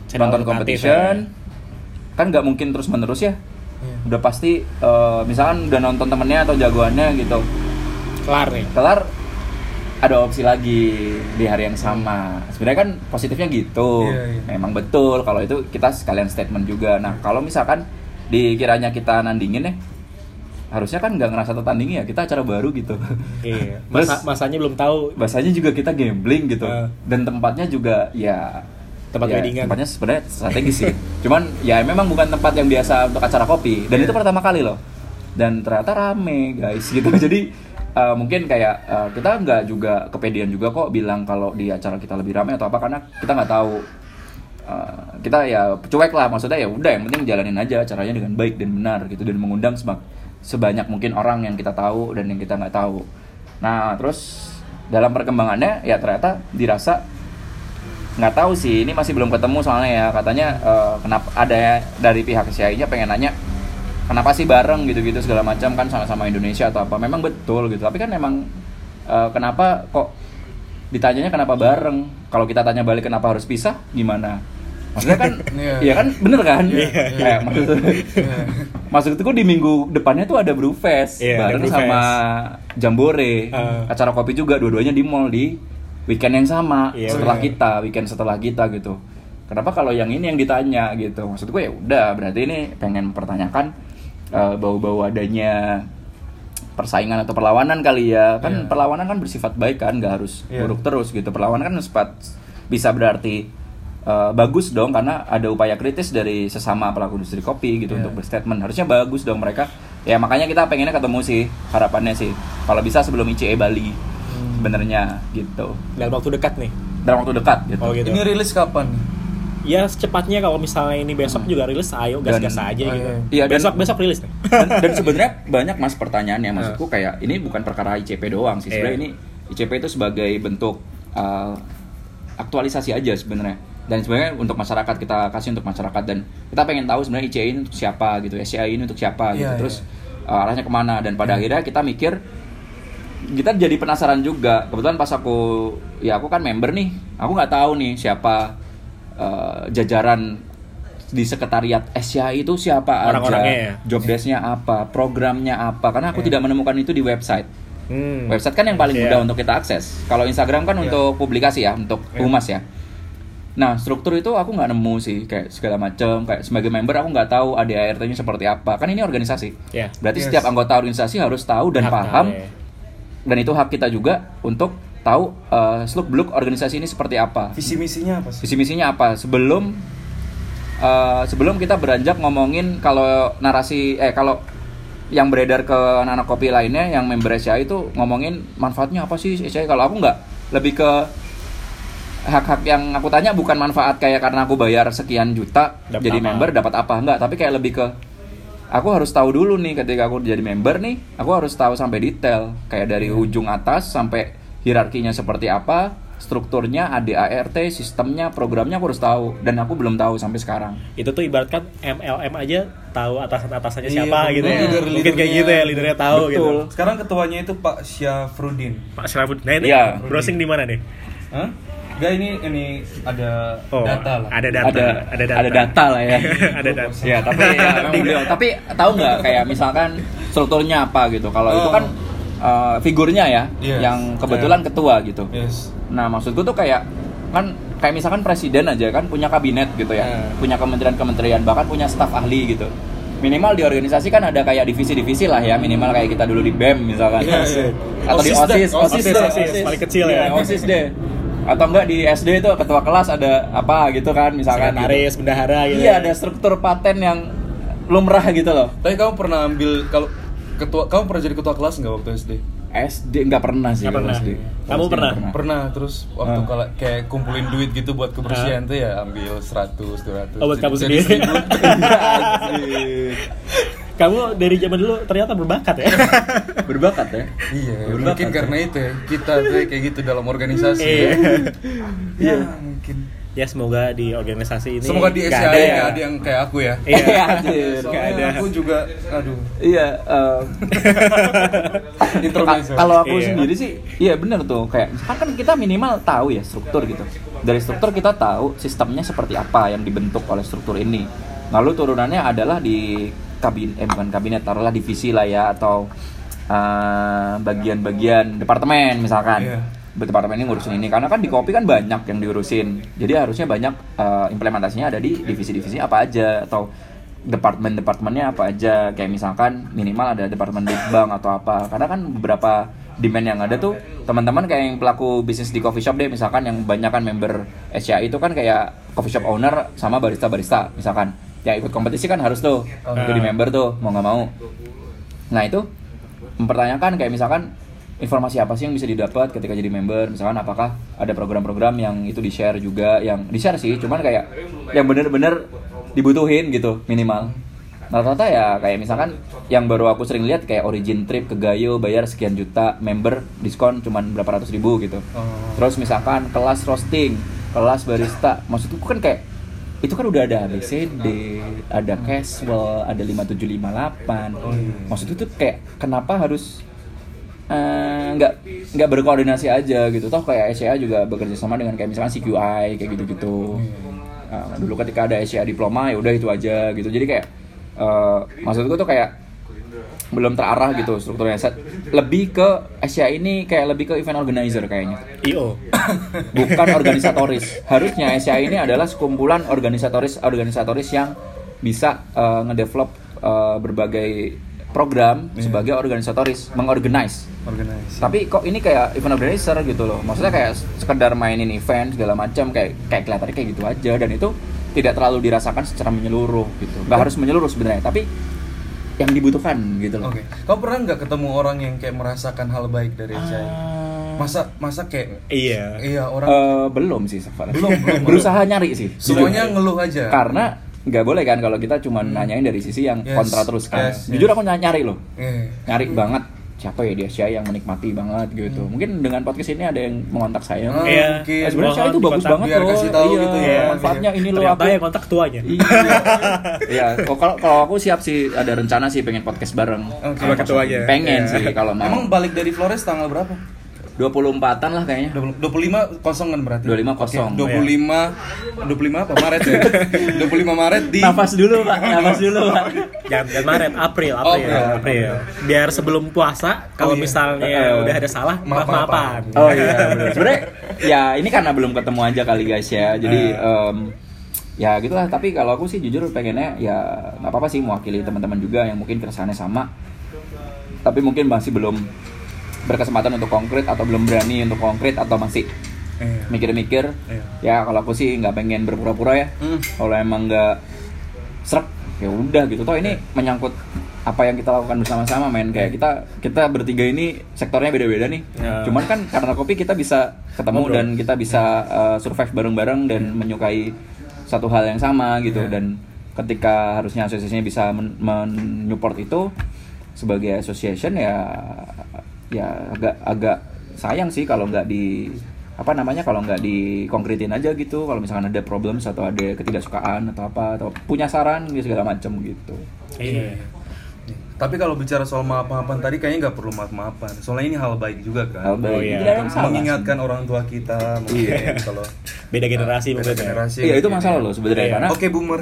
Channel nonton competition. ya. kan nggak mungkin terus menerus ya. Iya. udah pasti eh, misalkan udah nonton temennya atau jagoannya gitu. Kelar nih kelar ada opsi lagi di hari yang sama. Sebenarnya kan positifnya gitu. Iya, iya. memang betul kalau itu kita sekalian statement juga. Nah kalau misalkan dikiranya kita nandingin ya harusnya kan nggak ngerasa tertandingi ya kita acara baru gitu. Iya [LAUGHS] Terus- Masa, masanya belum tahu. bahasanya juga kita gambling gitu. Ah. dan tempatnya juga ya Tempat ya, weddingan. tempatnya sebenarnya strategis sih. [LAUGHS] Cuman ya memang bukan tempat yang biasa untuk acara kopi. Dan Iya. itu pertama kali loh. Dan ternyata rame guys [LAUGHS] gitu. Jadi uh, mungkin kayak uh, kita nggak juga kepedean juga kok bilang kalau di acara kita lebih ramai atau apa karena kita nggak tahu Uh, kita ya cuek lah maksudnya ya udah yang penting jalanin aja acaranya dengan baik dan benar gitu dan mengundang semak- sebanyak mungkin orang yang kita tahu dan yang kita nggak tahu. Nah terus dalam perkembangannya ya ternyata dirasa nggak tahu sih ini masih belum ketemu soalnya ya. Katanya eh, kenapa ada dari pihak CI-nya pengen nanya kenapa sih bareng gitu-gitu segala macam kan sama-sama Indonesia atau apa. Memang betul gitu tapi kan memang eh, kenapa kok ditanyanya kenapa bareng? Kalau kita tanya balik kenapa harus pisah gimana maksudnya kan Iya. ya kan bener kan Iya, kayak maksud maksudku di minggu depannya tuh ada Brewfest Iya, ada bareng Brewfest. sama Jambore Eh. acara kopi juga dua-duanya di mall di weekend yang sama Iya, setelah iya. kita weekend setelah kita gitu kenapa kalau yang ini yang ditanya gitu maksud gue ya udah berarti ini pengen mempertanyakan eh, bau-bau adanya persaingan atau perlawanan kali ya kan Iya. perlawanan kan bersifat baik kan nggak harus Iya. buruk terus gitu perlawanan kan sempat bisa berarti eh, bagus dong karena ada upaya kritis dari sesama pelaku industri kopi gitu Iya. untuk berstatement. Harusnya bagus dong mereka. Ya makanya kita pengennya ketemu sih harapannya sih. Kalau bisa sebelum ICE Bali Hmm. sebenarnya gitu. Dalam waktu dekat nih? Dalam waktu dekat gitu. Oh, gitu. Ini rilis kapan? Ya secepatnya kalau misalnya ini besok juga rilis ayo gas-gas aja oh, gitu. iya. Iya, dan- besok besok rilis nih. Dan, dan sebenarnya banyak mas pertanyaannya. Maksudku kayak ini bukan perkara ICP doang sih. Sebenarnya Iya. ini ICP itu sebagai bentuk uh, aktualisasi aja sebenarnya dan sebenarnya untuk masyarakat kita kasih untuk masyarakat. Dan kita pengen tahu sebenarnya ICE ini untuk siapa gitu SCI ini untuk siapa gitu. Iya, terus uh, arahnya ke mana? Dan pada akhirnya kita mikir kita jadi penasaran juga. Kebetulan pas aku ya aku kan member nih. Aku nggak tahu nih siapa uh, jajaran di sekretariat SCI itu siapa Orang-orangnya aja ya? job desk-nya apa programnya apa. Karena aku tidak menemukan itu di website. Hmm. website kan yang paling Iya. mudah untuk kita akses. Kalau Instagram kan Iya. untuk publikasi ya untuk Iya. humas ya nah struktur itu aku nggak nemu sih kayak segala macam kayak sebagai member aku nggak tahu ADART-nya seperti apa kan ini organisasi Ya. berarti Yes. setiap anggota organisasi harus tahu dan Hak paham ya. dan itu hak kita juga untuk tahu seluk beluk organisasi ini seperti apa Visi misinya apa sih? visi misinya apa sebelum eh, sebelum kita beranjak ngomongin kalau narasi eh kalau yang beredar ke anak-anak kopi lainnya yang member SCI itu ngomongin manfaatnya apa sih SCI kalau aku nggak lebih ke hak-hak yang aku tanya bukan manfaat kayak karena aku bayar sekian juta Dapat jadi apa? member dapat apa? Enggak tapi kayak lebih ke aku harus tahu dulu nih ketika aku jadi member nih aku harus tahu sampai detail. Kayak dari ujung atas sampai hierarkinya seperti apa strukturnya ADART sistemnya programnya aku harus tahu. Dan aku belum tahu sampai sekarang. Itu tuh ibaratkan MLM aja tahu atasan atasannya Iya, siapa gitu. Ya leader- mungkin kayak gitu ya leadernya tahu gitu. Betul. Sekarang ketuanya itu Pak Syafrudin. Pak Syarafud nah ini Iya. browsing di mana nih? Hah? Enggak ini ini ada oh data lah. ada data ada ada data ada data lah ya [LAUGHS] ada data ya tapi ya, [LAUGHS] beliau tapi tahu nggak kayak misalkan strukturnya apa gitu kalau itu Oh. kan eh, figurnya ya Yes. yang kebetulan ketua gitu Yes. nah maksudku tuh kayak kan kayak misalkan presiden aja kan punya kabinet gitu ya Ya. punya kementerian-kementerian bahkan punya staf ahli gitu minimal di organisasi kan ada kayak divisi-divisi lah ya minimal kayak kita dulu di BEM misalkan Iya, iya. atau di OSIS dah, OSIS OSIS deh, dah, OSIS, paling kecil ya. Iya, OSIS deh atau enggak di SD itu ketua kelas ada apa gitu kan misalkan gitu. sekretaris bendahara gitu Iya ada struktur paten yang lumrah gitu loh. Tapi kamu pernah ambil kalau ketua kamu pernah jadi ketua kelas nggak waktu SD? SD nggak pernah sih. Kalau pernah. SD. Kamu SD pernah? nggak Pernah terus waktu Ah. kalau kayak kumpulin duit gitu buat kebersihan tuh ya ambil 100 200. Oh, buat kamu sendiri. [LAUGHS] [LAUGHS] 1000. kamu dari zaman dulu ternyata berbakat ya [LAUGHS] Berbakat ya. Iya, Berbakat, mungkin ya. karena itu ya, kita tuh kayak gitu dalam organisasi. Iya. ya, [LAUGHS] mungkin. ya semoga di organisasi ini Semoga di SCA ada nggak ya. ada yang kayak aku ya. Iya, Iya, [LAUGHS] anjir. nggak ada. Soalnya aku juga, aduh, Iya. Ka- Kalau aku Iya. sendiri sih, iya bener tuh. Kayak kan kan kita minimal tahu ya struktur gitu. Dari struktur kita tahu sistemnya seperti apa yang dibentuk oleh struktur ini. Lalu turunannya adalah di kabin, eh bukan kabinet, taruhlah divisi lah ya atau eh, bagian-bagian departemen misalkan. Iya. Departemen ini ngurusin ini karena kan di kopi kan banyak yang diurusin. Jadi harusnya banyak eh, implementasinya ada di divisi-divisi apa aja atau departemen-departemennya apa aja kayak misalkan minimal ada departemen lead bank atau apa karena kan beberapa demand yang ada tuh teman-teman kayak yang pelaku bisnis di coffee shop deh misalkan yang banyak kan member SCI itu kan kayak coffee shop owner sama barista-barista misalkan yang ikut kompetisi kan harus tuh jadi member tuh mau nggak mau. Nah itu mempertanyakan kayak misalkan informasi apa sih yang bisa didapat ketika jadi member? Misalkan apakah ada program-program yang itu di share juga yang di share sih cuman kayak yang bener-bener dibutuhin gitu minimal. Rata-rata ya kayak misalkan yang baru aku sering lihat kayak origin trip ke Gayo bayar sekian juta member diskon cuman berapa ratus ribu gitu. Oh. terus misalkan kelas roasting kelas barista maksudku kan kayak itu kan udah ada ABCD ada casual ada 5758 Oh, iya. maksudku tuh kayak kenapa harus eh, nggak nggak berkoordinasi aja gitu. Toh kayak SCA juga bekerja sama dengan kayak misalkan CQI kayak gitu-gitu. Nah, dulu ketika ada SCA diploma ya udah itu aja gitu. Jadi kayak eh, maksudku tuh kayak belum terarah gitu strukturnya Set- lebih ke SCA ini kayak lebih ke event organizer kayaknya io [COUGHS] bukan organisatoris. Harusnya SCA ini adalah sekumpulan organisatoris organisatoris yang bisa eh, ngedevelop eh, berbagai program sebagai organisatoris, mengorganize. Organize. Tapi kok ini kayak event organizer gitu loh. Maksudnya kayak sekedar mainin event segala macam kayak kayak kelihatannya kayak gitu aja dan itu tidak terlalu dirasakan secara menyeluruh gitu. Nggak harus menyeluruh sebenarnya, tapi yang dibutuhkan gitu loh. Oke. Kau pernah nggak ketemu orang yang kayak merasakan hal baik dari SCI? Ah. Masa masa kayak iya iya orang Eh, belum sih Safar. Belum, [LAUGHS] belum. Berusaha nyari sih. semuanya jujur. ngeluh aja. karena nggak boleh kan kalau kita cuma nanyain dari sisi yang Yes, kontra terus kan. yes, Jujur yes. aku nyari, nyari loh. Eh. Nyari banget siapa ya dia Syai yang menikmati banget gitu. Mungkin dengan podcast ini ada yang mengontak saya. Ah, Iya. mungkin. Eh, sebenarnya mohon itu bagus banget Biar loh. kasih tahu iya, gitu ya. Manfaatnya ini loh aku. yang kontak ketuanya Iya. Iya, oh, kalau kalau aku siap sih ada rencana sih pengen podcast bareng. Oke. Sama ketuanya. Pengen Iya. sih kalau mau. Emang balik dari Flores tanggal berapa? 24-an lah kayaknya. 20 25 kosong kan berarti? 25 kosong. Oke, 25 25 apa? Maret ya? [LAUGHS] 25 Maret di Nafas dulu, Pak. [LAUGHS] Nafas dulu, Pak. jangan jangan Maret April Oh, April April. April biar sebelum puasa kalau iya. misalnya Eh, udah ada salah maaf maaf-maafan. maafan Oh iya, sebenarnya ya ini karena belum ketemu aja kali guys ya. Jadi em, ya gitulah. Tapi kalau aku sih jujur pengennya ya nggak apa-apa sih mewakili teman-teman juga yang mungkin keresahannya sama. Tapi mungkin masih belum berkesempatan untuk konkret atau belum berani untuk konkret atau masih Iya. mikir-mikir. Iya. Ya kalau aku sih nggak pengen berpura-pura ya. Hmm. Kalau emang nggak serak ya udah gitu. Toh ini menyangkut apa yang kita lakukan bersama-sama men kayak kita kita bertiga ini sektornya beda-beda nih Ya. cuman kan karena kopi kita bisa ketemu Ngobrol. dan kita bisa uh, survive bareng-bareng dan menyukai satu hal yang sama gitu Ya. dan ketika harusnya asosiasinya bisa men- menyupport itu sebagai association ya ya agak agak sayang sih kalau nggak di apa namanya kalau nggak dikonkretin aja gitu kalau misalkan ada problem atau ada ketidaksukaan atau apa atau punya saran gitu, segala macam gitu Iya. Nih, Tapi kalau bicara soal maaf-maafan tadi kayaknya nggak perlu maaf-maafan. Soalnya ini hal baik juga kan. hal baik Oh, iya. Tidak ada masalah Mengingatkan orang tua kita mungkin kalau Beda generasi beda mungkin ya. generasi. iya itu masalah loh sebenarnya Iya. karena Oke boomer. [LAUGHS]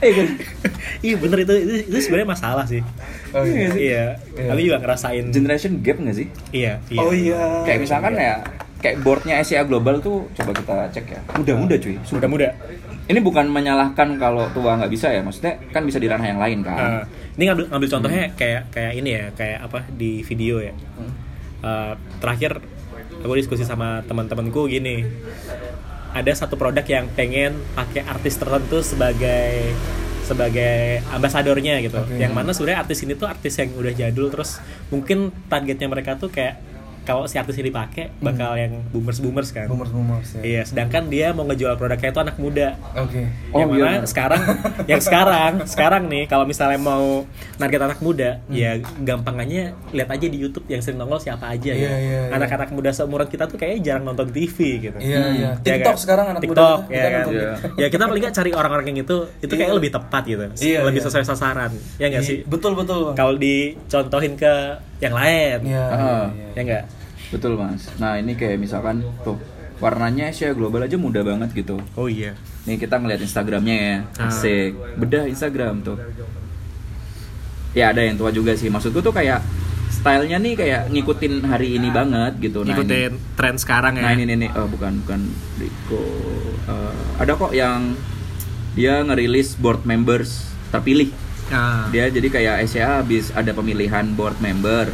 eh, kan, Iya bener itu itu, itu sebenarnya masalah sih. Oh, iya. Iya. Iya. Aku juga ngerasain. generation gap nggak sih Iya. iya. Oh iya. kayak misalkan ya kayak boardnya SCA Global tuh coba kita cek ya muda-muda cuy Muda muda. Ini bukan menyalahkan kalau tua nggak bisa ya maksudnya kan bisa di ranah yang lain kan Nah, ini ngambil ngambil contohnya kayak kayak ini ya kayak apa di video ya. Eh, terakhir aku diskusi sama teman-temanku gini. Ada satu produk yang pengen pakai artis tertentu sebagai sebagai ambasadornya gitu. Oke. Yang mana sebenarnya artis ini tuh artis yang udah jadul terus mungkin targetnya mereka tuh kayak kalau si artis ini dipakai bakal yang boomers boomers kan. Boomers boomers ya. Iya, sedangkan dia mau ngejual produknya itu anak muda. Oke. Oh, yang mana iya. sekarang yang sekarang sekarang nih kalau misalnya mau target anak muda Hmm. ya gampangannya lihat aja di YouTube yang sering nongol siapa aja Iya, ya. iya, iya. Anak-anak muda seumuran kita tuh kayaknya jarang nonton TV gitu. Iya iya. Ya TikTok kan? sekarang anak muda TikTok, kita ya kan. nonton Iya. Ya kita paling nggak cari orang-orang yang itu itu kayak Iya. lebih tepat gitu. Iya, lebih iya. sesuai sasaran. Ya nggak Iya, sih? Betul betul. Kalau dicontohin ke yang lain. Iya. Ah. iya, iya. Ya enggak? betul mas nah ini kayak misalkan tuh warnanya SCA Global aja muda banget gitu Oh iya. Nih kita ngeliat Instagramnya ya, Ah. asik. Bedah Instagram tuh. Ya ada yang tua juga sih. Maksudku tuh kayak stylenya nih kayak ngikutin hari ini banget gitu. Nah, Ngikutin ini, tren sekarang ya. nah ini nih. Oh, bukan bukan Rico. Eh, ada kok yang dia ngerilis board members terpilih. Nah, Dia jadi kayak SCA habis ada pemilihan board member.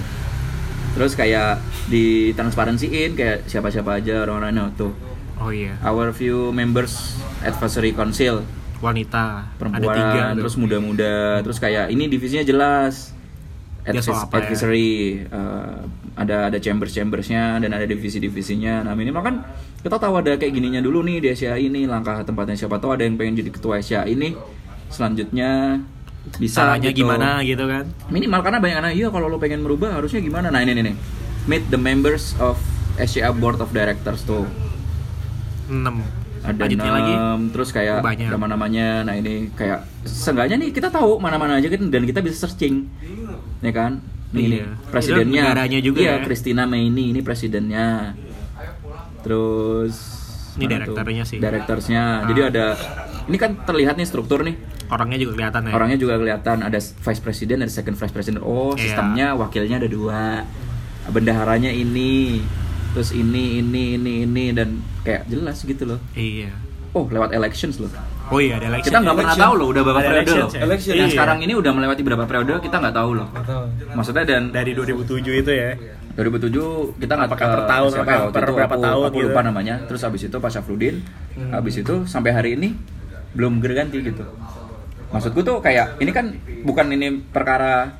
Terus kayak di transparansiin kayak siapa-siapa aja orang-orang nah, tuh. Oh iya. Our few members advisory council Wanita. perempuan ada tiga terus muda-muda terus kayak ini divisinya jelas Advis- apa ya? advisory eh, ada ada chambers chambersnya dan ada divisi divisinya nah minimal kan kita tahu ada kayak gininya dulu nih di Asia ini langkah tempatnya siapa tahu ada yang pengen jadi ketua Asia ini selanjutnya bisa Caranya gitu. gimana gitu kan. minimal karena banyak anak iya kalau lo pengen merubah harusnya gimana nah ini nih nih meet the members of SCA board of directors tuh 6. ada enam, lagi. terus kayak Banyak. nama-namanya nah ini kayak seenggaknya nih kita tahu mana-mana aja kan dan kita bisa searching ya kan nih ini Iya. presidennya Itu negaranya juga iya ya. Christina Meini ini presidennya terus Ini mana direkturnya sih. direktursnya Ah. jadi ada ini kan terlihat nih struktur nih Orangnya juga kelihatan ya. orangnya juga kelihatan ada vice president ada second vice president oh Iya. sistemnya wakilnya ada dua bendaharanya ini terus ini ini ini ini dan kayak jelas gitu loh Iya. oh lewat elections loh Oh iya ada election. kita nggak pernah tahu loh udah berapa Ada periode elections loh ya? Election. yang Iya. sekarang ini udah melewati berapa periode kita nggak tahu loh tahu. maksudnya dan dari 2007 itu ya. 2007 kita nggak eh, per tahun, siapa ya waktu per itu, berapa aku, tahun aku gitu. lupa namanya terus habis itu Pak Syafruddin habis itu sampai hari ini belum berganti gitu maksudku tuh kayak ini kan bukan ini perkara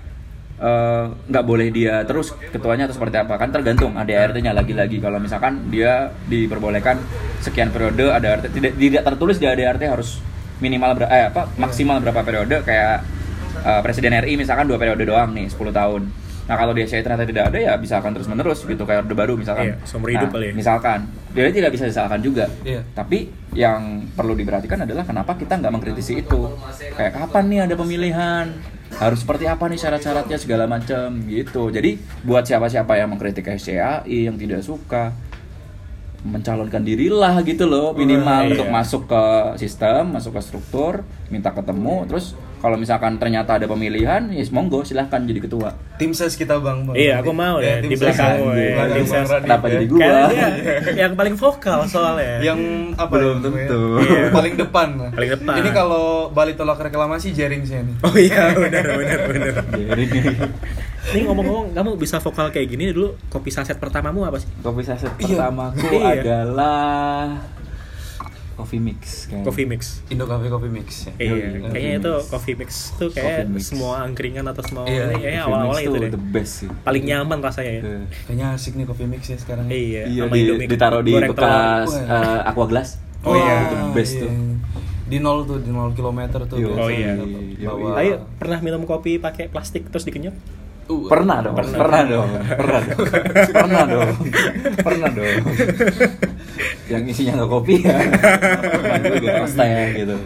eh, nggak boleh dia terus ketuanya atau seperti apa. Kan tergantung ADRT-nya lagi-lagi kalau misalkan dia diperbolehkan sekian periode ADRT tidak tidak tertulis di ADRT harus minimal ber, eh, apa maksimal berapa periode. Kayak eh, presiden RI misalkan dua periode doang nih 10 tahun nah kalau di SCI ternyata tidak ada ya bisa akan terus menerus gitu kayak orde baru misalkan Iya, seumur hidup Nah, kali ya. misalkan dia tidak bisa disalahkan juga Iya. tapi yang perlu diperhatikan adalah kenapa kita nggak mengkritisi itu kayak kapan nih ada pemilihan harus seperti apa nih syarat-syaratnya segala macam gitu jadi buat siapa-siapa yang mengkritik SCAI yang tidak suka mencalonkan dirilah gitu loh minimal iya. untuk masuk ke sistem masuk ke struktur minta ketemu terus kalau misalkan ternyata ada pemilihan ya monggo silahkan jadi ketua Tim ses kita bang. Bang. Iya, aku mau ya, tim di belakang ses. gue, Di ya, belakang tim ses. Kenapa ya. jadi dia [LAUGHS] yang paling vokal soalnya. Yang apa? Belum ya, tentu. Iya, paling depan. Paling depan. Ini kalau balik tolak reklamasi jaring saya nih. Oh iya, benar benar benar. jadi Nih ngomong-ngomong, kamu bisa vokal kayak gini dulu kopi saset pertamamu apa sih? kopi saset Iya. pertamaku Iya. adalah coffee mix kayaknya. Coffee mix. Indo Cafe Coffee Mix ya. Iya, Coffee kayaknya mix. itu coffee mix tuh kayak Coffee mix. semua angkringan atau semua Iya, ini kayaknya Coffee awal-awal itu deh. the best sih Paling nyaman rasanya ya. Eh, Kayaknya asik nih Coffee Mix ya sekarang. Iya, iya sama di, Indomie ditaruh di bekas eh, aqua glass Oh iya. the best iya. tuh Di nol tuh, di nol kilometer tuh. Yo. Oh iya. bawa- Tapi pernah minum kopi pakai plastik terus dikenyot? Uh, Pernah dong, pernah, dong, pernah dong, pernah dong, [LAUGHS] pernah dong. [LAUGHS] Yang isinya nggak kopi ya, pas teh gitu.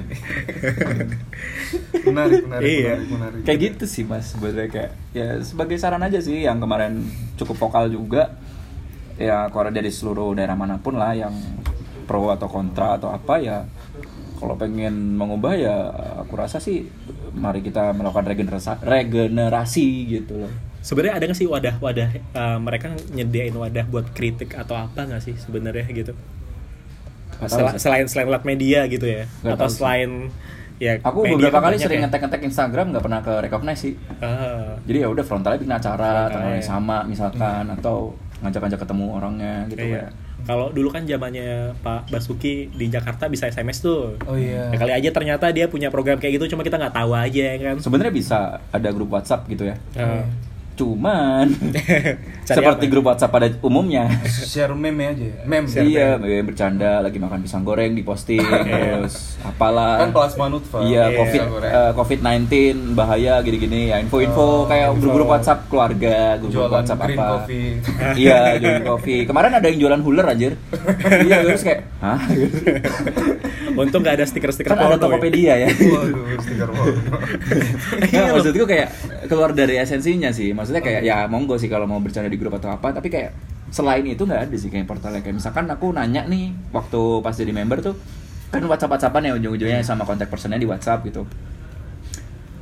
[LAUGHS] menarik, menarik, Iya. menarik, menarik. Kayak gitu sih mas, sebenarnya kayak ya sebagai saran aja sih yang kemarin cukup vokal juga. Ya kalau dari seluruh daerah mana pun lah yang pro atau kontra atau apa ya kalau pengen mengubah ya aku rasa sih mari kita melakukan regenerasi regenerasi gitu loh Sebenarnya ada nggak sih wadah-wadah eh, mereka nyediain wadah buat kritik atau apa nggak sih sebenarnya gitu? Sel- selain selain lewat media gitu ya, Nggak atau selain ya Aku media beberapa kali sering ya. ngetek-ngetek Instagram nggak pernah ke recognize sih. Ah. Jadi ya udah frontalnya bikin acara, Frontalnya. tanggal yang sama misalkan atau ngajak-ngajak ketemu orangnya gitu Iya. ya. Kalau dulu kan zamannya Pak Basuki di Jakarta bisa SMS tuh. Oh iya. Ya, kali aja ternyata dia punya program kayak gitu, cuma kita nggak tahu aja ya kan. Sebenarnya bisa ada grup WhatsApp gitu ya. Ah. Cuman [LAUGHS] seperti apa? grup WhatsApp pada umumnya. Share meme aja ya. [LAUGHS] Meme. iya, ya, bercanda lagi makan pisang goreng diposting [LAUGHS] terus apalah. Kan plasma nutfa. Iya, Iya. COVID Goreng. eh, COVID-19 bahaya gini-gini ya. Oh, Info-info kayak info. grup-grup WhatsApp keluarga, grup Jualan WhatsApp green apa. coffee. iya, jualan kopi. Kemarin ada yang jualan huler anjir. iya, terus kayak, hah? Untung nggak ada stiker-stiker kan ada ya. Tokopedia ya. Waduh, stiker porno. Nah, maksudku kayak keluar dari esensinya sih. Maksudnya kayak ya monggo sih kalau mau bercanda di grup atau apa, tapi kayak selain itu nggak ada sih kayak portalnya kayak misalkan aku nanya nih waktu pas jadi member tuh kan WhatsApp WhatsAppan ya ujung-ujungnya sama kontak personnya di WhatsApp gitu.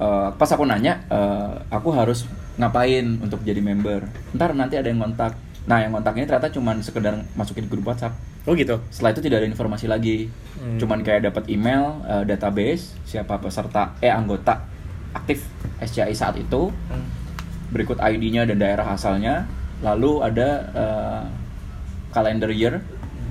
Eh, pas aku nanya, eh, aku harus ngapain untuk jadi member? Ntar nanti ada yang kontak. Nah, yang kontak ini ternyata cuma sekedar masukin grup WhatsApp. Oh gitu. Setelah itu tidak ada informasi lagi. Hmm. Cuman kayak dapat email, eh, database, siapa peserta, eh anggota aktif SCI saat itu, Hmm. Berikut ID-nya dan daerah asalnya, lalu ada eh, calendar year,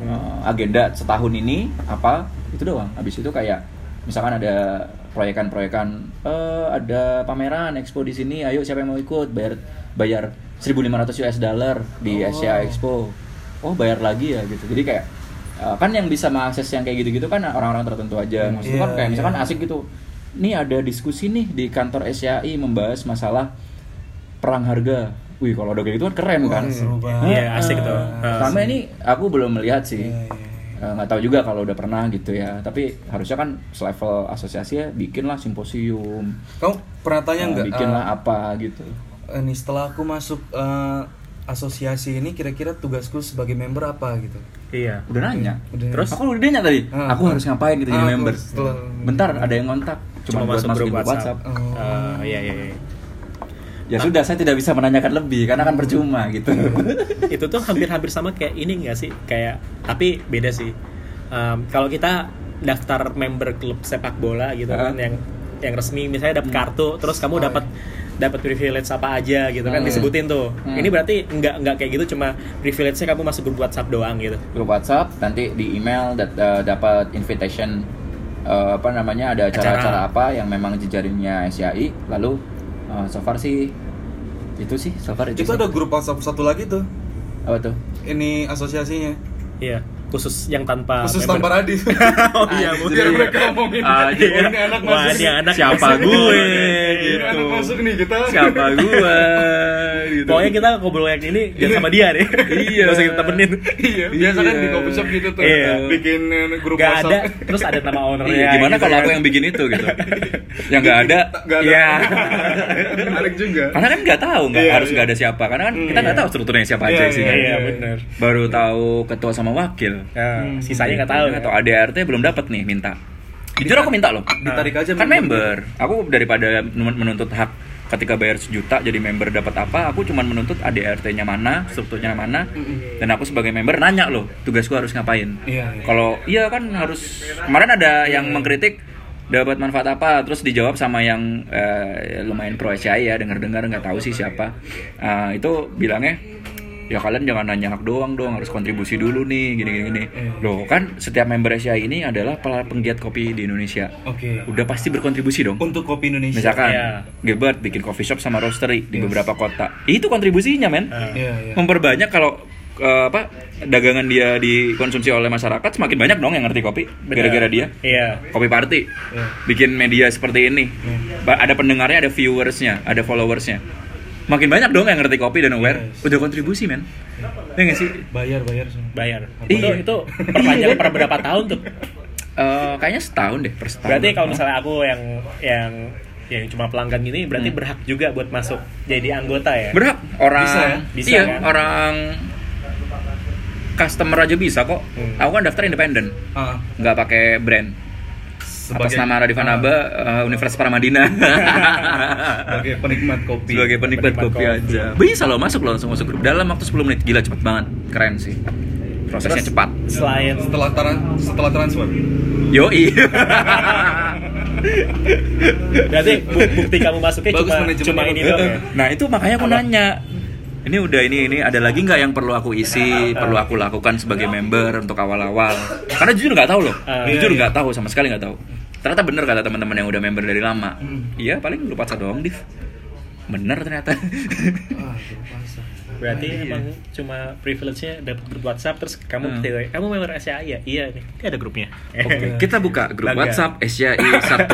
eh, agenda setahun ini apa, itu doang. Habis itu kayak misalkan ada proyekan-proyekan, eh, ada pameran expo di sini, ayo siapa yang mau ikut, bayar bayar 1.500 US dollar di Oh. Asia Expo. Oh bayar lagi ya gitu. Jadi kayak eh, kan yang bisa mengakses yang kayak gitu-gitu kan orang-orang tertentu aja. Maksudnya kan Iya, kayak misalkan iya. asik gitu. Nih ada diskusi nih di kantor SCI membahas masalah perang harga. Wih kalau ada kayak gitu kan keren Wah, kan. seru banget. Iya, asik tuh. Eh, Sama ini aku belum melihat sih. Iya, iya, Eh, nggak tahu juga kalau udah pernah gitu ya. Tapi harusnya kan selevel asosiasi ya bikinlah simposium. Kamu pernah tanya eh, nggak? bikinlah eh, apa gitu. eh, nih setelah aku masuk eh, asosiasi ini kira-kira tugasku sebagai member apa gitu? Iya. Udah nanya. Udah. Terus aku udah nanya tadi. Ah. aku harus ngapain gitu jadi Aku member. setelah- Bentar ada yang ngontak. Cuma, buat masuk masukin grup WhatsApp. WhatsApp. Oh. Ah, iya iya iya. Ya sudah saya tidak bisa menanyakan lebih karena kan percuma gitu. [LAUGHS] itu tuh hampir-hampir sama kayak ini nggak sih kayak tapi beda sih Em, kalau kita daftar member klub sepak bola gitu kan Ah. yang yang resmi misalnya dapat kartu terus kamu Oh, dapat dapat privilege apa aja gitu kan Hmm. disebutin tuh Hmm. ini berarti nggak nggak kayak gitu cuma privilege-nya kamu masuk grup WhatsApp doang gitu grup WhatsApp nanti di email dat- eh, dapat invitation eh, apa namanya ada acara-acara apa yang memang jejaringnya SCI lalu eh, so far sih itu sih so far itu, Itu sih. ada grup WhatsApp satu lagi tuh. apa tuh Ini asosiasinya. iya khusus yang tanpa Khusus member. tanpa Radit. [LAUGHS] oh iya Anjir. mungkin Biar mereka ngomongin. Ah, Oh, iya. ini anak Wah, masuk. ini anak siapa masuk. gue Ini gitu anak masuk nih kita. siapa gue [LAUGHS] gitu Pokoknya kita ngobrol yang ini jangan sama dia deh. Iya. Gak usah kita temenin. Iya, biasa kan di coffee shop gitu tuh. Iya. Bikin eh, grup Gak ada, WhatsApp. terus ada nama ownernya. Iya, gimana gitu kalau kan. aku yang bikin itu gitu [LAUGHS] yang nggak ada ada. Iya. Menarik juga. karena kan nggak tahu nggak Iya, harus iya. nggak ada siapa karena kan kita nggak tahu strukturnya siapa aja Iya, isinya Iya, iya, bener. baru tahu ketua sama wakil Hmm. sisanya nggak tahu. atau ADRT belum dapat nih minta. Jujur aku minta loh. Ditarik aja kan member. Aku daripada men- menuntut hak ketika bayar sejuta jadi member dapat apa aku cuma menuntut ADRT-nya mana strukturnya mana dan aku sebagai member nanya loh tugasku harus ngapain. Iya, iya. kalau iya kan harus kemarin ada yang mengkritik dapat manfaat apa terus dijawab sama yang eh, lumayan pro ya dengar-dengar nggak tahu sih siapa. Eh, itu bilangnya ya kalian jangan nanya hak doang dong harus kontribusi dulu nih gini gini gini loh kan setiap member SCI ini adalah para penggiat kopi di Indonesia Oke. udah pasti berkontribusi dong Untuk kopi Indonesia. misalkan Iya. Gilbert bikin coffee shop sama roastery di Yes. beberapa kota itu kontribusinya men Iya, iya. memperbanyak kalau eh, apa dagangan dia dikonsumsi oleh masyarakat semakin banyak dong yang ngerti kopi gara-gara dia Iya. kopi party Iya. bikin media seperti ini. Ba- ada pendengarnya ada viewersnya ada followersnya Makin banyak dong yang ngerti kopi dan aware. Yes. Udah kontribusi, men. Ya nggak sih? Bayar bayar semua. bayar Iya. itu itu perpanjang per berapa tahun tuh Eh, kayaknya setahun deh, per setahun. berarti kalau misalnya aku yang yang yang cuma pelanggan gini berarti Hmm. berhak juga buat masuk jadi anggota ya berhak orang Bisa ya? Bisa iya kan? orang customer aja bisa kok. Hmm. Aku kan daftar independen, Ah, nggak pakai brand. Atas nama Radif Anaba, eh, Universitas Paramadina. [LAUGHS] sebagai penikmat kopi. Sebagai penikmat Penikmat kopi, kopi. aja. Bisa loh masuk loh langsung masuk grup dalam waktu 10 menit. Gila cepet banget. Keren sih. Prosesnya Terus, cepat. selain setelah tran- setelah transfer. Yoi. [LAUGHS] berarti bu- bukti kamu masuknya Bagus cuma cuma ini doang ya nah itu makanya aku Apa? nanya. Ini udah ini ini ada lagi nggak yang perlu aku isi, perlu aku lakukan sebagai member untuk awal-awal? Karena jujur nggak tahu loh, Ah. jujur Iya, nggak tahu sama sekali nggak tahu. Ternyata bener kata teman-teman yang udah member dari lama. Hmm. Iya paling lupa satu doang div. Bener ternyata. [LAUGHS] Ah, berarti Iya. emang cuma privilege-nya dapat grup WhatsApp terus kamu Hmm. hmm. kamu member SCI ya iya nih ini ada grupnya Oke, kita buka grup Bangga. WhatsApp SCI 1.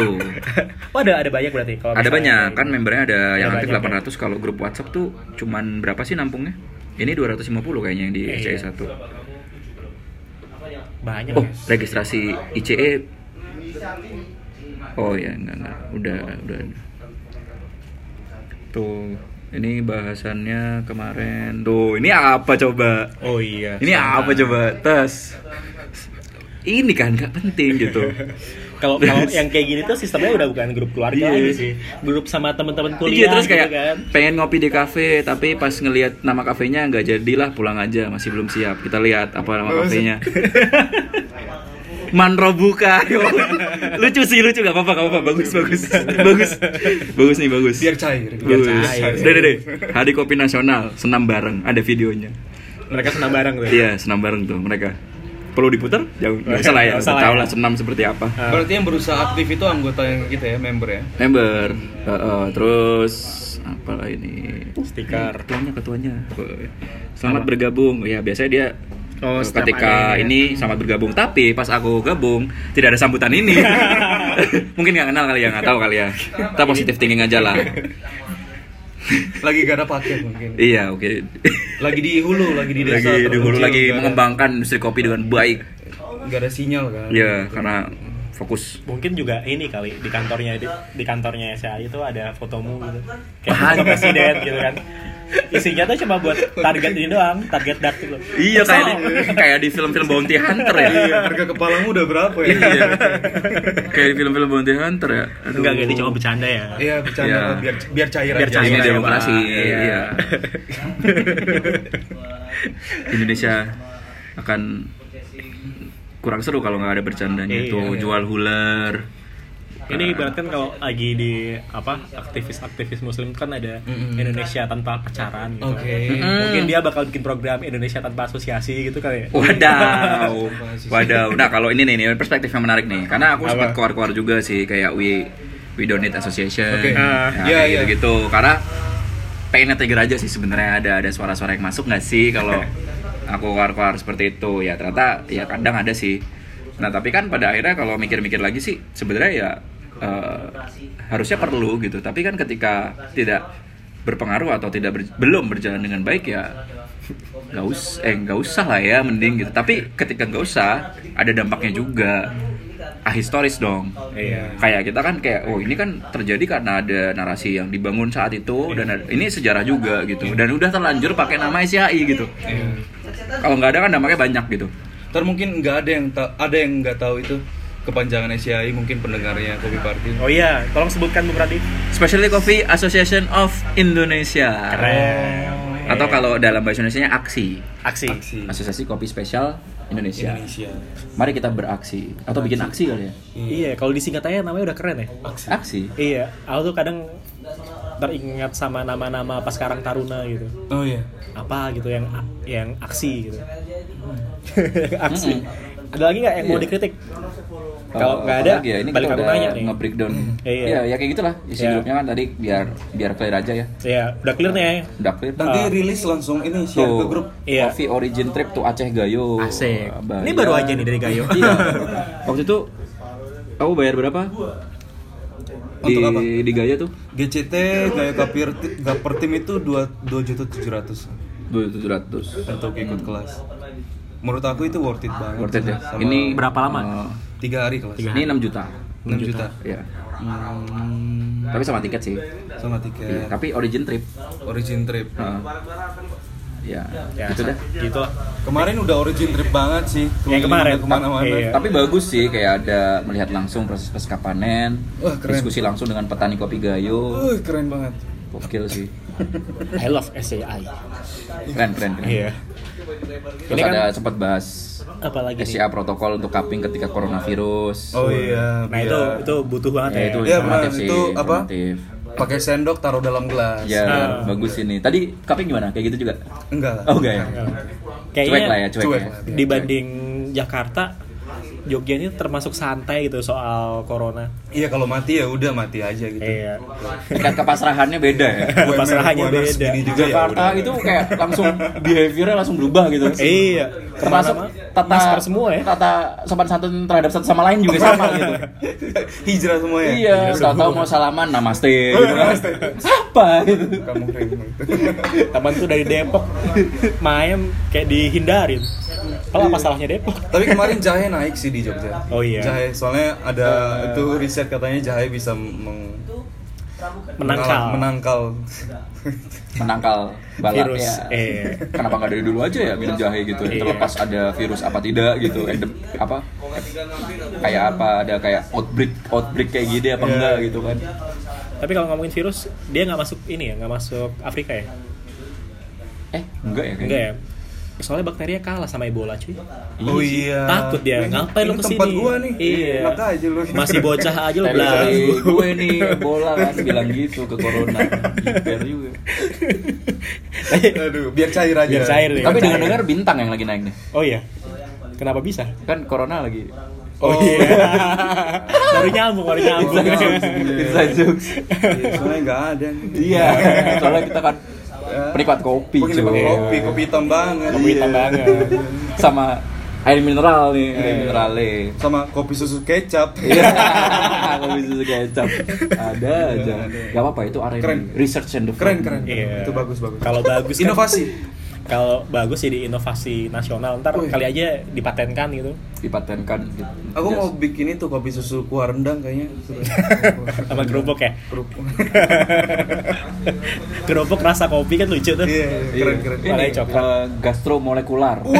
oh ada ada banyak berarti kalau ada banyak kan membernya ada yang aktif banyak, ya? 800 kalau grup WhatsApp tuh cuman berapa sih nampungnya? Ini 250 kayaknya yang di Iya. SCI 1. banyak Oh, guys. registrasi ICE. Oh ya, enggak enggak. Udah, udah. Tuh, ini bahasannya kemarin. Tuh, ini apa coba? oh iya Ini apa coba? Tes. Ini kan nggak penting gitu. [LAUGHS] kalau kalau yang kayak gini tuh sistemnya udah bukan grup keluarga Iya. lagi sih grup sama teman-teman Iya kuliah terus kayak gitu kan pengen ngopi di kafe tapi pas ngelihat nama kafenya nggak jadilah pulang aja masih belum siap kita lihat apa nama kafenya [LAUGHS] Manro buka lucu sih lucu. Gak apa-apa gak apa-apa. Bagus bagus. Bagus. Bagus nih bagus. Biar cair. Biar bagus. cair. deh deh deh. Hari kopi nasional senam bareng. Ada videonya. Mereka senam bareng tuh. Iya senam bareng tuh mereka. Perlu diputar? Jauh. [LAUGHS] Nggak usah lah ya. Lah tahu ya. lah senam seperti apa. Ah. Berarti yang berusaha aktif itu anggota yang kita ya, member ya. member. Heeh, terus apa ini Stiker. ketuanya ketuanya. Selamat bergabung. Ya biasanya dia Oh, setiap ketika ada ya. ini selamat bergabung tapi pas aku gabung tidak ada sambutan ini [LAUGHS] mungkin nggak kenal kali ya nggak tahu kali ya kita positif thinking aja lah [LAUGHS] Lagi gak ada paket mungkin. iya oke Lagi di hulu, lagi di desa. lagi di hulu lagi ada- mengembangkan industri kopi dengan baik nggak ada sinyal kan. ya karena fokus mungkin juga ini kali di kantornya di, di kantornya SCI itu ada fotomu gitu kayak foto presiden gitu kan isinya tuh cuma buat target ini doang target dart gitu iya kayak di, kayak di film-film bounty hunter ya Iya, harga kepalamu udah berapa ya? iya kayak di film-film bounty hunter ya Aduh. enggak enggak ini cuma bercanda ya Iya, bercanda Iya. biar biar cair Biar aja. cair. ini ya, demokrasi. Iya. iya. Indonesia akan kurang seru kalau nggak ada bercandanya Iya. tuh jual huler ini ibaratkan kalau lagi di apa aktivis-aktivis muslim kan ada Mm-mm. Indonesia tanpa pacaran gitu. Oke. Mm-mm. mungkin dia bakal bikin program Indonesia tanpa asosiasi gitu kali ya Wadaw, [LAUGHS] wadaw. Nah kalau ini nih, ini perspektif yang menarik nih, karena aku sempat keluar-keluar juga sih kayak we we don't need association, Oke. Ah, nah, iya, kayak iya. gitu-gitu. Karena pengen trigger aja sih sebenarnya ada ada suara-suara yang masuk nggak sih kalau aku keluar-keluar seperti itu ya ternyata ya kadang ada sih. Nah tapi kan pada akhirnya kalau mikir-mikir lagi sih sebenarnya ya eh, harusnya perlu gitu. Tapi kan ketika tidak berpengaruh atau tidak ber- belum berjalan dengan baik ya nggak us eh nggak usah lah ya mending gitu. Tapi ketika nggak usah ada dampaknya juga. Ahistoris dong. Iya. kayak kita kan kayak oh ini kan terjadi karena ada narasi yang dibangun saat itu dan ada- ini sejarah juga gitu. Dan udah terlanjur pakai nama SCI gitu. Iya. kalau nggak ada kan dampaknya banyak gitu. Ntar mungkin nggak ada yang ta- ada yang nggak tahu itu kepanjangan SCI mungkin pendengarnya Kopi Party. oh iya tolong sebutkan Bung Radit. Specialty Coffee Association of Indonesia. Keren. Atau kalau dalam bahasa Indonesia aksi. Aksi. Aksi. Asosiasi Kopi Spesial Indonesia. Indonesia. Mari kita beraksi. Atau bikin aksi kali ya. iya kalau disingkat aja namanya udah keren ya. Aksi. iya aku tuh kadang teringat sama nama-nama pas sekarang Taruna gitu. Oh iya. apa gitu yang yang aksi gitu. [LAUGHS] Aksi ada lagi nggak yang mau Iya. dikritik kalau nggak ada ya, ini balik kita aku udah nanya nih nge-breakdown. Iya. Iya, ya kayak gitulah isi Iya. grupnya kan tadi biar biar clear aja ya. ya udah clear nih ya Udah clear. Nanti Ah. rilis langsung ini share ke grup. Iya. Coffee Origin Trip to Aceh Gayo. Asik. Bayar. Ini baru aja nih dari Gayo. iya. [LAUGHS] Waktu itu aku bayar berapa? di Untuk apa? di Gaya tuh GCT gaya kapir per tim itu dua dua juta tujuh ratus 2700 untuk ikut kelas. Menurut aku itu worth it banget. worth it ya Sama ini Berapa lama? eh, tiga hari kelas. Tiga ini 6 juta 6 juta. ya Hmm, tapi sama tiket sih sama tiket. tapi origin trip Origin trip. Heeh. ya, Ya, itu dah Gitu lah. Kemarin udah origin trip banget sih. Yang kemarin, ke mana-mana. iya. tapi bagus sih kayak ada melihat langsung proses pasca panen keren. diskusi langsung dengan petani kopi Gayo Uh, keren banget. gokil sih I love SCI. keren keren, keren. Iya. Terus Ini kan- ada sempat bahas Apalagi nih? SCA protokol untuk cupping ketika coronavirus Oh iya. Nah itu biar itu butuh banget ya ya. itu Iya, informatif benar. sih Itu apa? informatif. pakai sendok taruh dalam gelas. ya Ah. bagus ini tadi cupping gimana kayak gitu juga Enggak oh enggak ya Kayaknya cuek lah ya cuek, cuek ya lah. dibanding Jakarta, Jogja ini termasuk santai gitu soal corona. Iya kalau mati ya udah mati aja gitu. Iya. tingkat kepasrahannya beda ya [LAUGHS] UMR Pasrahannya UMR beda. segini juga ya Jakarta udah. itu kayak langsung behaviornya langsung berubah gitu Iya. termasuk tata masker semua ya. tata sopan santun terhadap satu sama lain juga sama gitu [LAUGHS] Hijrah semua ya. iya tahu-tahu mau salaman namaste [LAUGHS] gitu kan siapa gitu Kamu keren. Teman tuh dari Depok main kayak dihindarin. Kalau apa salahnya Depok? Tapi kemarin jahe naik sih di Jogja. Oh iya. Jahe soalnya ada itu riset katanya jahe bisa meng- Menangkal. menangkal. menangkal balak Virus, ya eh. kenapa nggak dari dulu aja ya minum jahe gitu Iya. terlepas ada virus apa tidak gitu endem apa kayak apa ada kayak outbreak outbreak kayak gini apa Iya. enggak gitu kan Tapi kalau ngomongin virus, dia nggak masuk ini ya, nggak masuk Afrika ya? eh enggak ya kayaknya. Enggak ya? Soalnya bakterinya kalah sama Ebola cuy. Oh iya. Takut dia, Ini- ngapain lu ini ke sini? tempat gua nih. Iya. Enak aja lu. Masih bocah aja lu Tapi belagu. gue nih bola kan bilang gitu ke corona Jiper juga [LAUGHS] Aduh, biar cair aja. Biar cair nih. tapi cair. dengar-dengar bintang yang lagi naik nih Oh iya. Kenapa bisa? kan corona lagi Oh, iya. [LAUGHS] baru nyambung, baru nyambung. inside jokes Iya, soalnya nggak ada. iya soalnya kita kan penikmat kopi Penikmat cuy. kopi, kopi hitam banget. Kopi hitam Iya. banget. sama air mineral nih air Iya. minerale Sama kopi susu kecap. Iya, [LAUGHS] kopi susu kecap. Ada aja. Gak apa-apa itu R&D. Keren. Research and Keren, development. keren. Iya. Itu bagus, bagus. Kalau bagus kan- Inovasi. Kalau bagus jadi inovasi nasional, ntar Wih. kali aja dipatenkan gitu. Dipatenkan. gitu. Aku Yes. mau bikin itu kopi susu kuah rendang kayaknya. [LAUGHS] Sama gerobak ya. Kerupuk. [LAUGHS] Gerobak rasa kopi kan lucu tuh. Iya, Iya. keren keren. Ini coklat. eh, gastromolekular. Oh,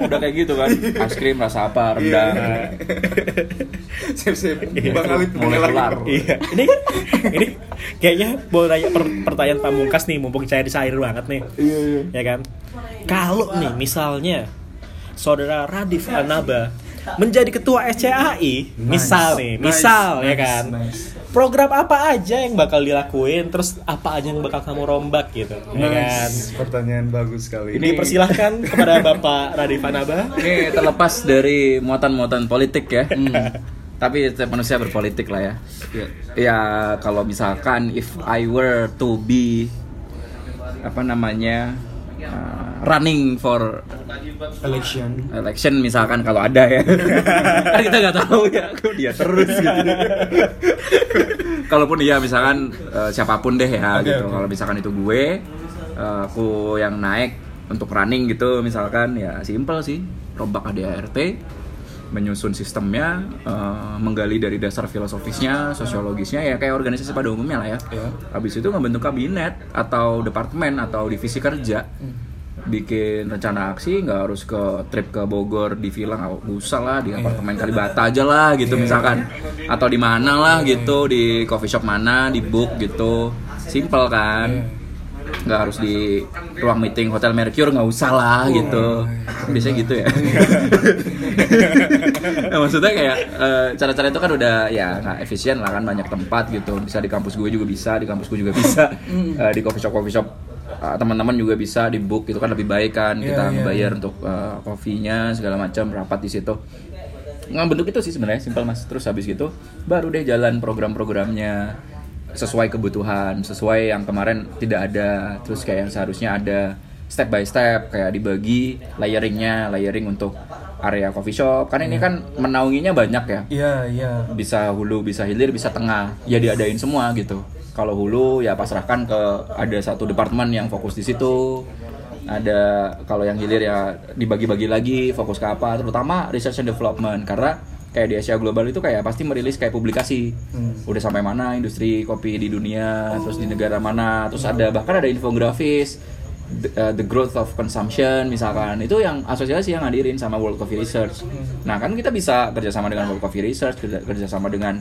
udah kayak gitu kan. Es krim rasa apa? Rendang. Iya. [LAUGHS] Sip sip. Bang Alif Molekular. Iya. Ini kan ini kayaknya mau nanya per- pertanyaan pamungkas nih, mumpung cair-cair banget nih. Iya, iya. Ya kan? Kalau nih misalnya saudara Radif Anaba menjadi ketua SCAI, misal nih, Nice, misal ya nice, kan. nice. Program apa aja yang bakal dilakuin, terus apa aja yang bakal kamu rombak gitu, ya kan? Nice. Pertanyaan bagus sekali. Ini- Dipersilahkan kepada Bapak Radif Anaba. Ini terlepas dari muatan-muatan politik ya. [LAUGHS] Tapi setiap manusia berpolitik lah ya. Iya. Ya kalau misalkan if I were to be apa namanya uh, running for election. election misalkan kalau ada ya kan kita nggak tahu ya kok dia terus gitu kalaupun iya misalkan eh, siapa pun deh ya Oke, gitu oke. kalau misalkan itu gue eh, aku yang naik untuk running gitu misalkan ya simple sih rombak ADART menyusun sistemnya eh, menggali dari dasar filosofisnya sosiologisnya ya kayak organisasi pada umumnya lah ya. Iya. habis itu ngebentuk kabinet atau departemen atau divisi kerja. Bikin rencana aksi nggak harus ke trip ke Bogor di villa nggak usah lah di apartemen Kalibata aja lah gitu misalkan. Atau di mana lah gitu di coffee shop mana di book gitu. Simple kan nggak harus di ruang meeting hotel Mercure nggak usah lah gitu. biasanya gitu ya. [LAUGHS] Nah, maksudnya kayak eh, cara-cara itu kan udah ya nggak efisien lah kan banyak tempat gitu. Bisa di kampus gue juga bisa di kampus gue juga bisa. [LAUGHS] Eh, di coffee shop coffee shop eh, teman-teman juga bisa di book itu kan lebih baik kan. Iya, kita iya, bayar untuk eh, kopinya segala macam rapat di situ. Nggak bentuk itu sih sebenarnya simpel mas. Terus habis gitu baru deh jalan program-programnya sesuai kebutuhan sesuai yang kemarin tidak ada terus kayak yang seharusnya ada step by step kayak dibagi layeringnya layering untuk area coffee shop. Kan ini kan menaunginya banyak ya. Iya, iya. bisa hulu bisa hilir bisa tengah. Ya diadain semua gitu. Kalau hulu ya pasrahkan ke ada satu departemen yang fokus di situ. Ada kalau yang hilir ya dibagi-bagi lagi fokus ke apa. Terutama research and development. Karena kayak di Asia Global itu kayak pasti merilis kayak publikasi udah sampai mana industri kopi di dunia terus di negara mana terus ada bahkan ada infografis the, uh, the growth of consumption misalkan itu yang asosiasi yang ngadirin sama World Coffee Research. Nah kan kita bisa kerjasama dengan World Coffee Research, kerja kerjasama dengan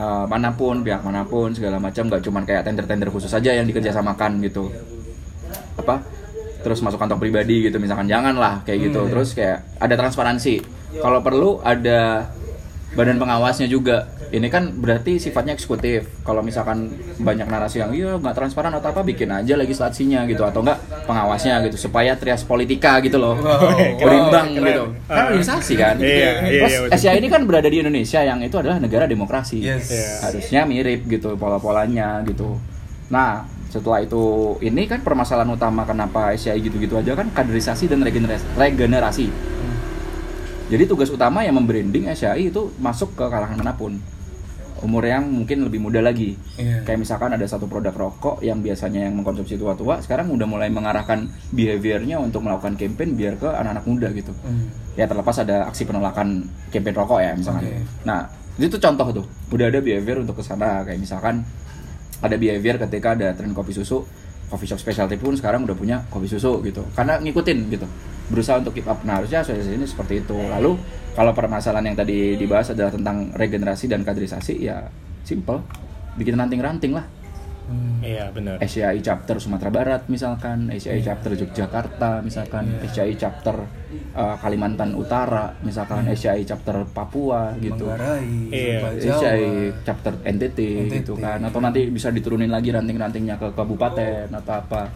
uh, mana pun pihak mana pun segala macam, nggak cuman kayak tender-tender khusus saja yang dikerjasamakan gitu. Apa? Terus masuk kantong pribadi gitu misalkan janganlah kayak gitu. Terus kayak ada transparansi. Kalau perlu ada badan pengawasnya juga. Ini kan berarti sifatnya eksekutif. Kalau misalkan banyak narasi yang iya nggak transparan atau apa, bikin aja legislasinya gitu atau enggak pengawasnya gitu supaya trias politika gitu loh, berimbang keren. gitu. Kan organisasi kan. Iya, iya, Terus iya. Asia ini kan berada di Indonesia yang itu adalah negara demokrasi. Yes. Iya. Harusnya mirip gitu pola-polanya gitu. Nah setelah itu ini kan permasalahan utama kenapa SCI gitu-gitu aja kan kaderisasi dan regenerasi. regenerasi. Jadi tugas utama yang membranding SCI itu masuk ke kalangan mana pun. Umur yang mungkin lebih muda lagi. Iya. Kayak misalkan ada satu produk rokok yang biasanya yang mengkonsumsi tua-tua, sekarang udah mulai mengarahkan behaviornya untuk melakukan campaign biar ke anak-anak muda gitu. Hmm. Ya terlepas ada aksi penolakan campaign rokok ya misalkan. Oke. Nah itu contoh tuh, udah ada behavior untuk ke sana kayak misalkan ada behavior ketika ada tren kopi susu, coffee shop specialty pun sekarang udah punya kopi susu gitu, karena ngikutin gitu, berusaha untuk keep up. Nah harusnya asosiasi ini seperti itu. Lalu kalau permasalahan yang tadi dibahas adalah tentang regenerasi dan kaderisasi, ya simple, bikin ranting-ranting lah. Hmm. Iya benar. SCI chapter Sumatera Barat misalkan, SCI Iya. chapter Yogyakarta misalkan, SCI chapter uh, Kalimantan Utara misalkan, SCI chapter Papua gitu. Manggarai, Iya. Jawa. SCI chapter NTT, NTT. gitu kan atau nanti bisa diturunin lagi ranting-rantingnya ke kabupaten atau apa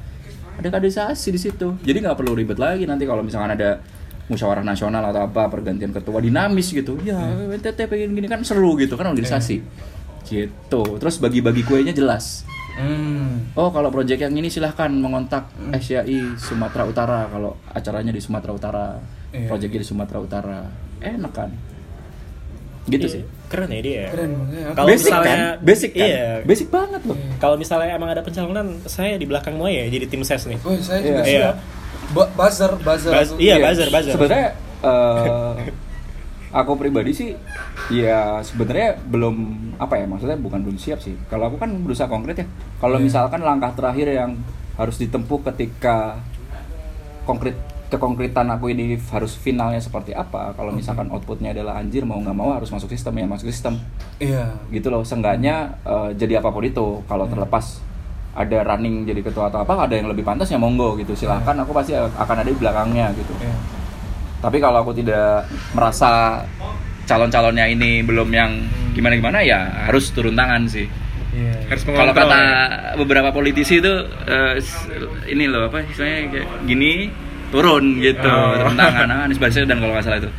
ada kaderisasi di situ. Jadi nggak perlu ribet lagi nanti kalau misalkan ada musyawarah nasional atau apa pergantian ketua dinamis gitu. Ya NTT pengen gini kan seru gitu kan organisasi gitu. Terus bagi-bagi kuenya jelas. Hmm. Oh kalau proyek yang ini silahkan mengontak SCI Sumatera Utara kalau acaranya di Sumatera Utara, Iya. proyeknya di Sumatera Utara, enak kan? Gitu Iya, sih. Keren ya dia. Keren makanya. Kalau basic misalnya- kan? Basic kan? Iya. Basic banget loh. Kalau misalnya emang ada pencalonan, saya di belakang mau ya jadi tim ses nih. Woi, saya Iya. juga Iya. siap. Ba- buzzer, buzzer. Buzz- aku. iya, buzzer, buzzer. Sebenarnya [LAUGHS] eh, aku pribadi sih ya sebenarnya belum apa ya maksudnya bukan belum siap sih. Kalau aku kan berusaha konkret ya. Kalau Iya. misalkan langkah terakhir yang harus ditempuh ketika konkret kekonkretan aku ini harus finalnya seperti apa? Kalau misalkan outputnya adalah anjir mau nggak mau harus masuk sistem ya masuk sistem. Iya. gitu loh seenggaknya eh, jadi apa pun itu kalau terlepas ada running jadi ketua atau apa ada yang lebih pantas ya monggo gitu silahkan aku pasti akan ada di belakangnya gitu. Iya. tapi kalau aku tidak merasa calon-calonnya ini belum yang gimana-gimana ya harus turun tangan sih. Iya. Harus kalau kata beberapa politisi itu s- ini loh apa istilahnya kayak gini turun gitu Oh. turun tangan Ah, Anies Baswedan kalau nggak salah itu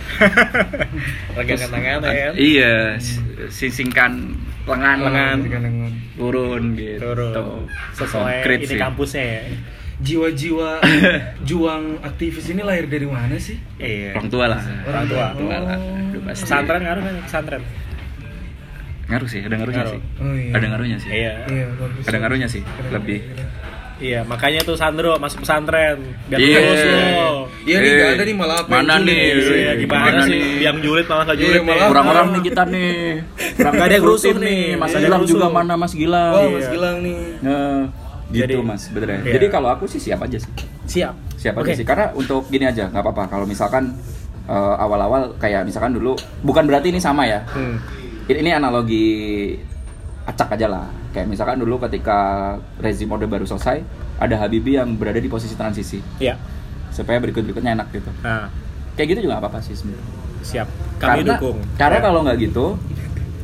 [LAUGHS] Regangkan tangan ya kan. iya sisingkan lengan Lengan. Turun gitu Turun. Sesuai Konkret ini sih. kampusnya ya. jiwa-jiwa [LAUGHS] juang aktivis ini lahir dari mana sih? Iya. orang tua lah Orang tua. Orang tua lah Udah pasti. Pesantren ngaruh kan pesantren. ngaruh sih ada ngaruhnya Ngaruh. sih Oh iya. ada ngaruhnya sih Iya. Iya, ada ngaruhnya sih lebih keren. Iya, makanya tuh Sandro masuk pesantren biar Iya. lulus lo. Iya nih, Eh, nggak ada nih malah mana nih? Iya, gimana sih? nih? Yang julid malah gak Iya, julid nih. malah- kurang orang nih kita nih kurang ada rusuh nih. Mas Iya, Gilang juga mana Mas Gilang Iya. Mas Gilang nih. Nah, gitu Jadi- mas sebenarnya iya. jadi kalau aku sih siap aja sih Siap. siap aja sih karena untuk gini aja nggak apa-apa kalau misalkan eh, awal-awal kayak misalkan dulu bukan berarti ini sama ya Hmm. ini, ini analogi acak aja lah kayak misalkan dulu ketika rezim orde baru selesai ada Habibie yang berada di posisi transisi Iya. supaya berikut berikutnya enak gitu Nah, kayak gitu juga apa-apa sih sebenarnya siap. Kami karena, dukung. karena Ya. kalau nggak gitu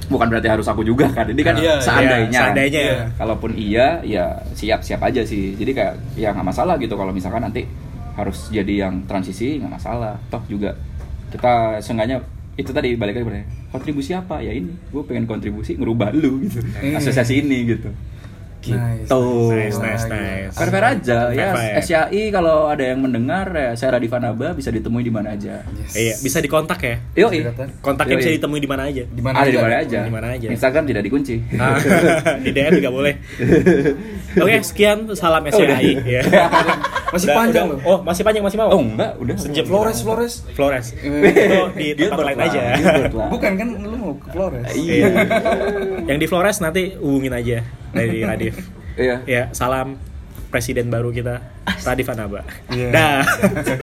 bukan berarti harus aku juga kan ini kan iya, seandainya Iya, seandainya. Iya. kalaupun iya ya siap siap aja sih jadi kayak ya nggak masalah gitu kalau misalkan nanti harus jadi yang transisi nggak masalah toh juga kita seenggaknya itu tadi balik lagi kontribusi apa? Ya ini gue pengen kontribusi ngerubah lu gitu. Iya. asosiasi ini gitu Nice, Tuh. Nice, nice, nice. Fair fair aja ya. Fair, fair. SCI kalau ada yang mendengar ya saya Radif Anaba bisa ditemui di mana aja. Yes. Iya, bisa dikontak ya. Yo, Kontaknya Yoi. bisa ditemui di mana aja. Di mana ada di aja? mana aja. Di mana aja. Instagram tidak dikunci. Ah, [LAUGHS] di DM juga boleh. [LAUGHS] Oke, sekian salam SCI ya. [LAUGHS] Masih Udah- panjang udah- loh. Oh, masih panjang masih mau? Oh enggak, udah Sejam. Flores, Flores. Flores. Itu di tempat lain aja. Bukan kan lu mau ke Flores? Iya. [LAUGHS] Yang di Flores nanti hubungin aja dari Radif. Iya. Ya, salam presiden baru kita, Radif Anaba. Iya. Dah. [LAUGHS]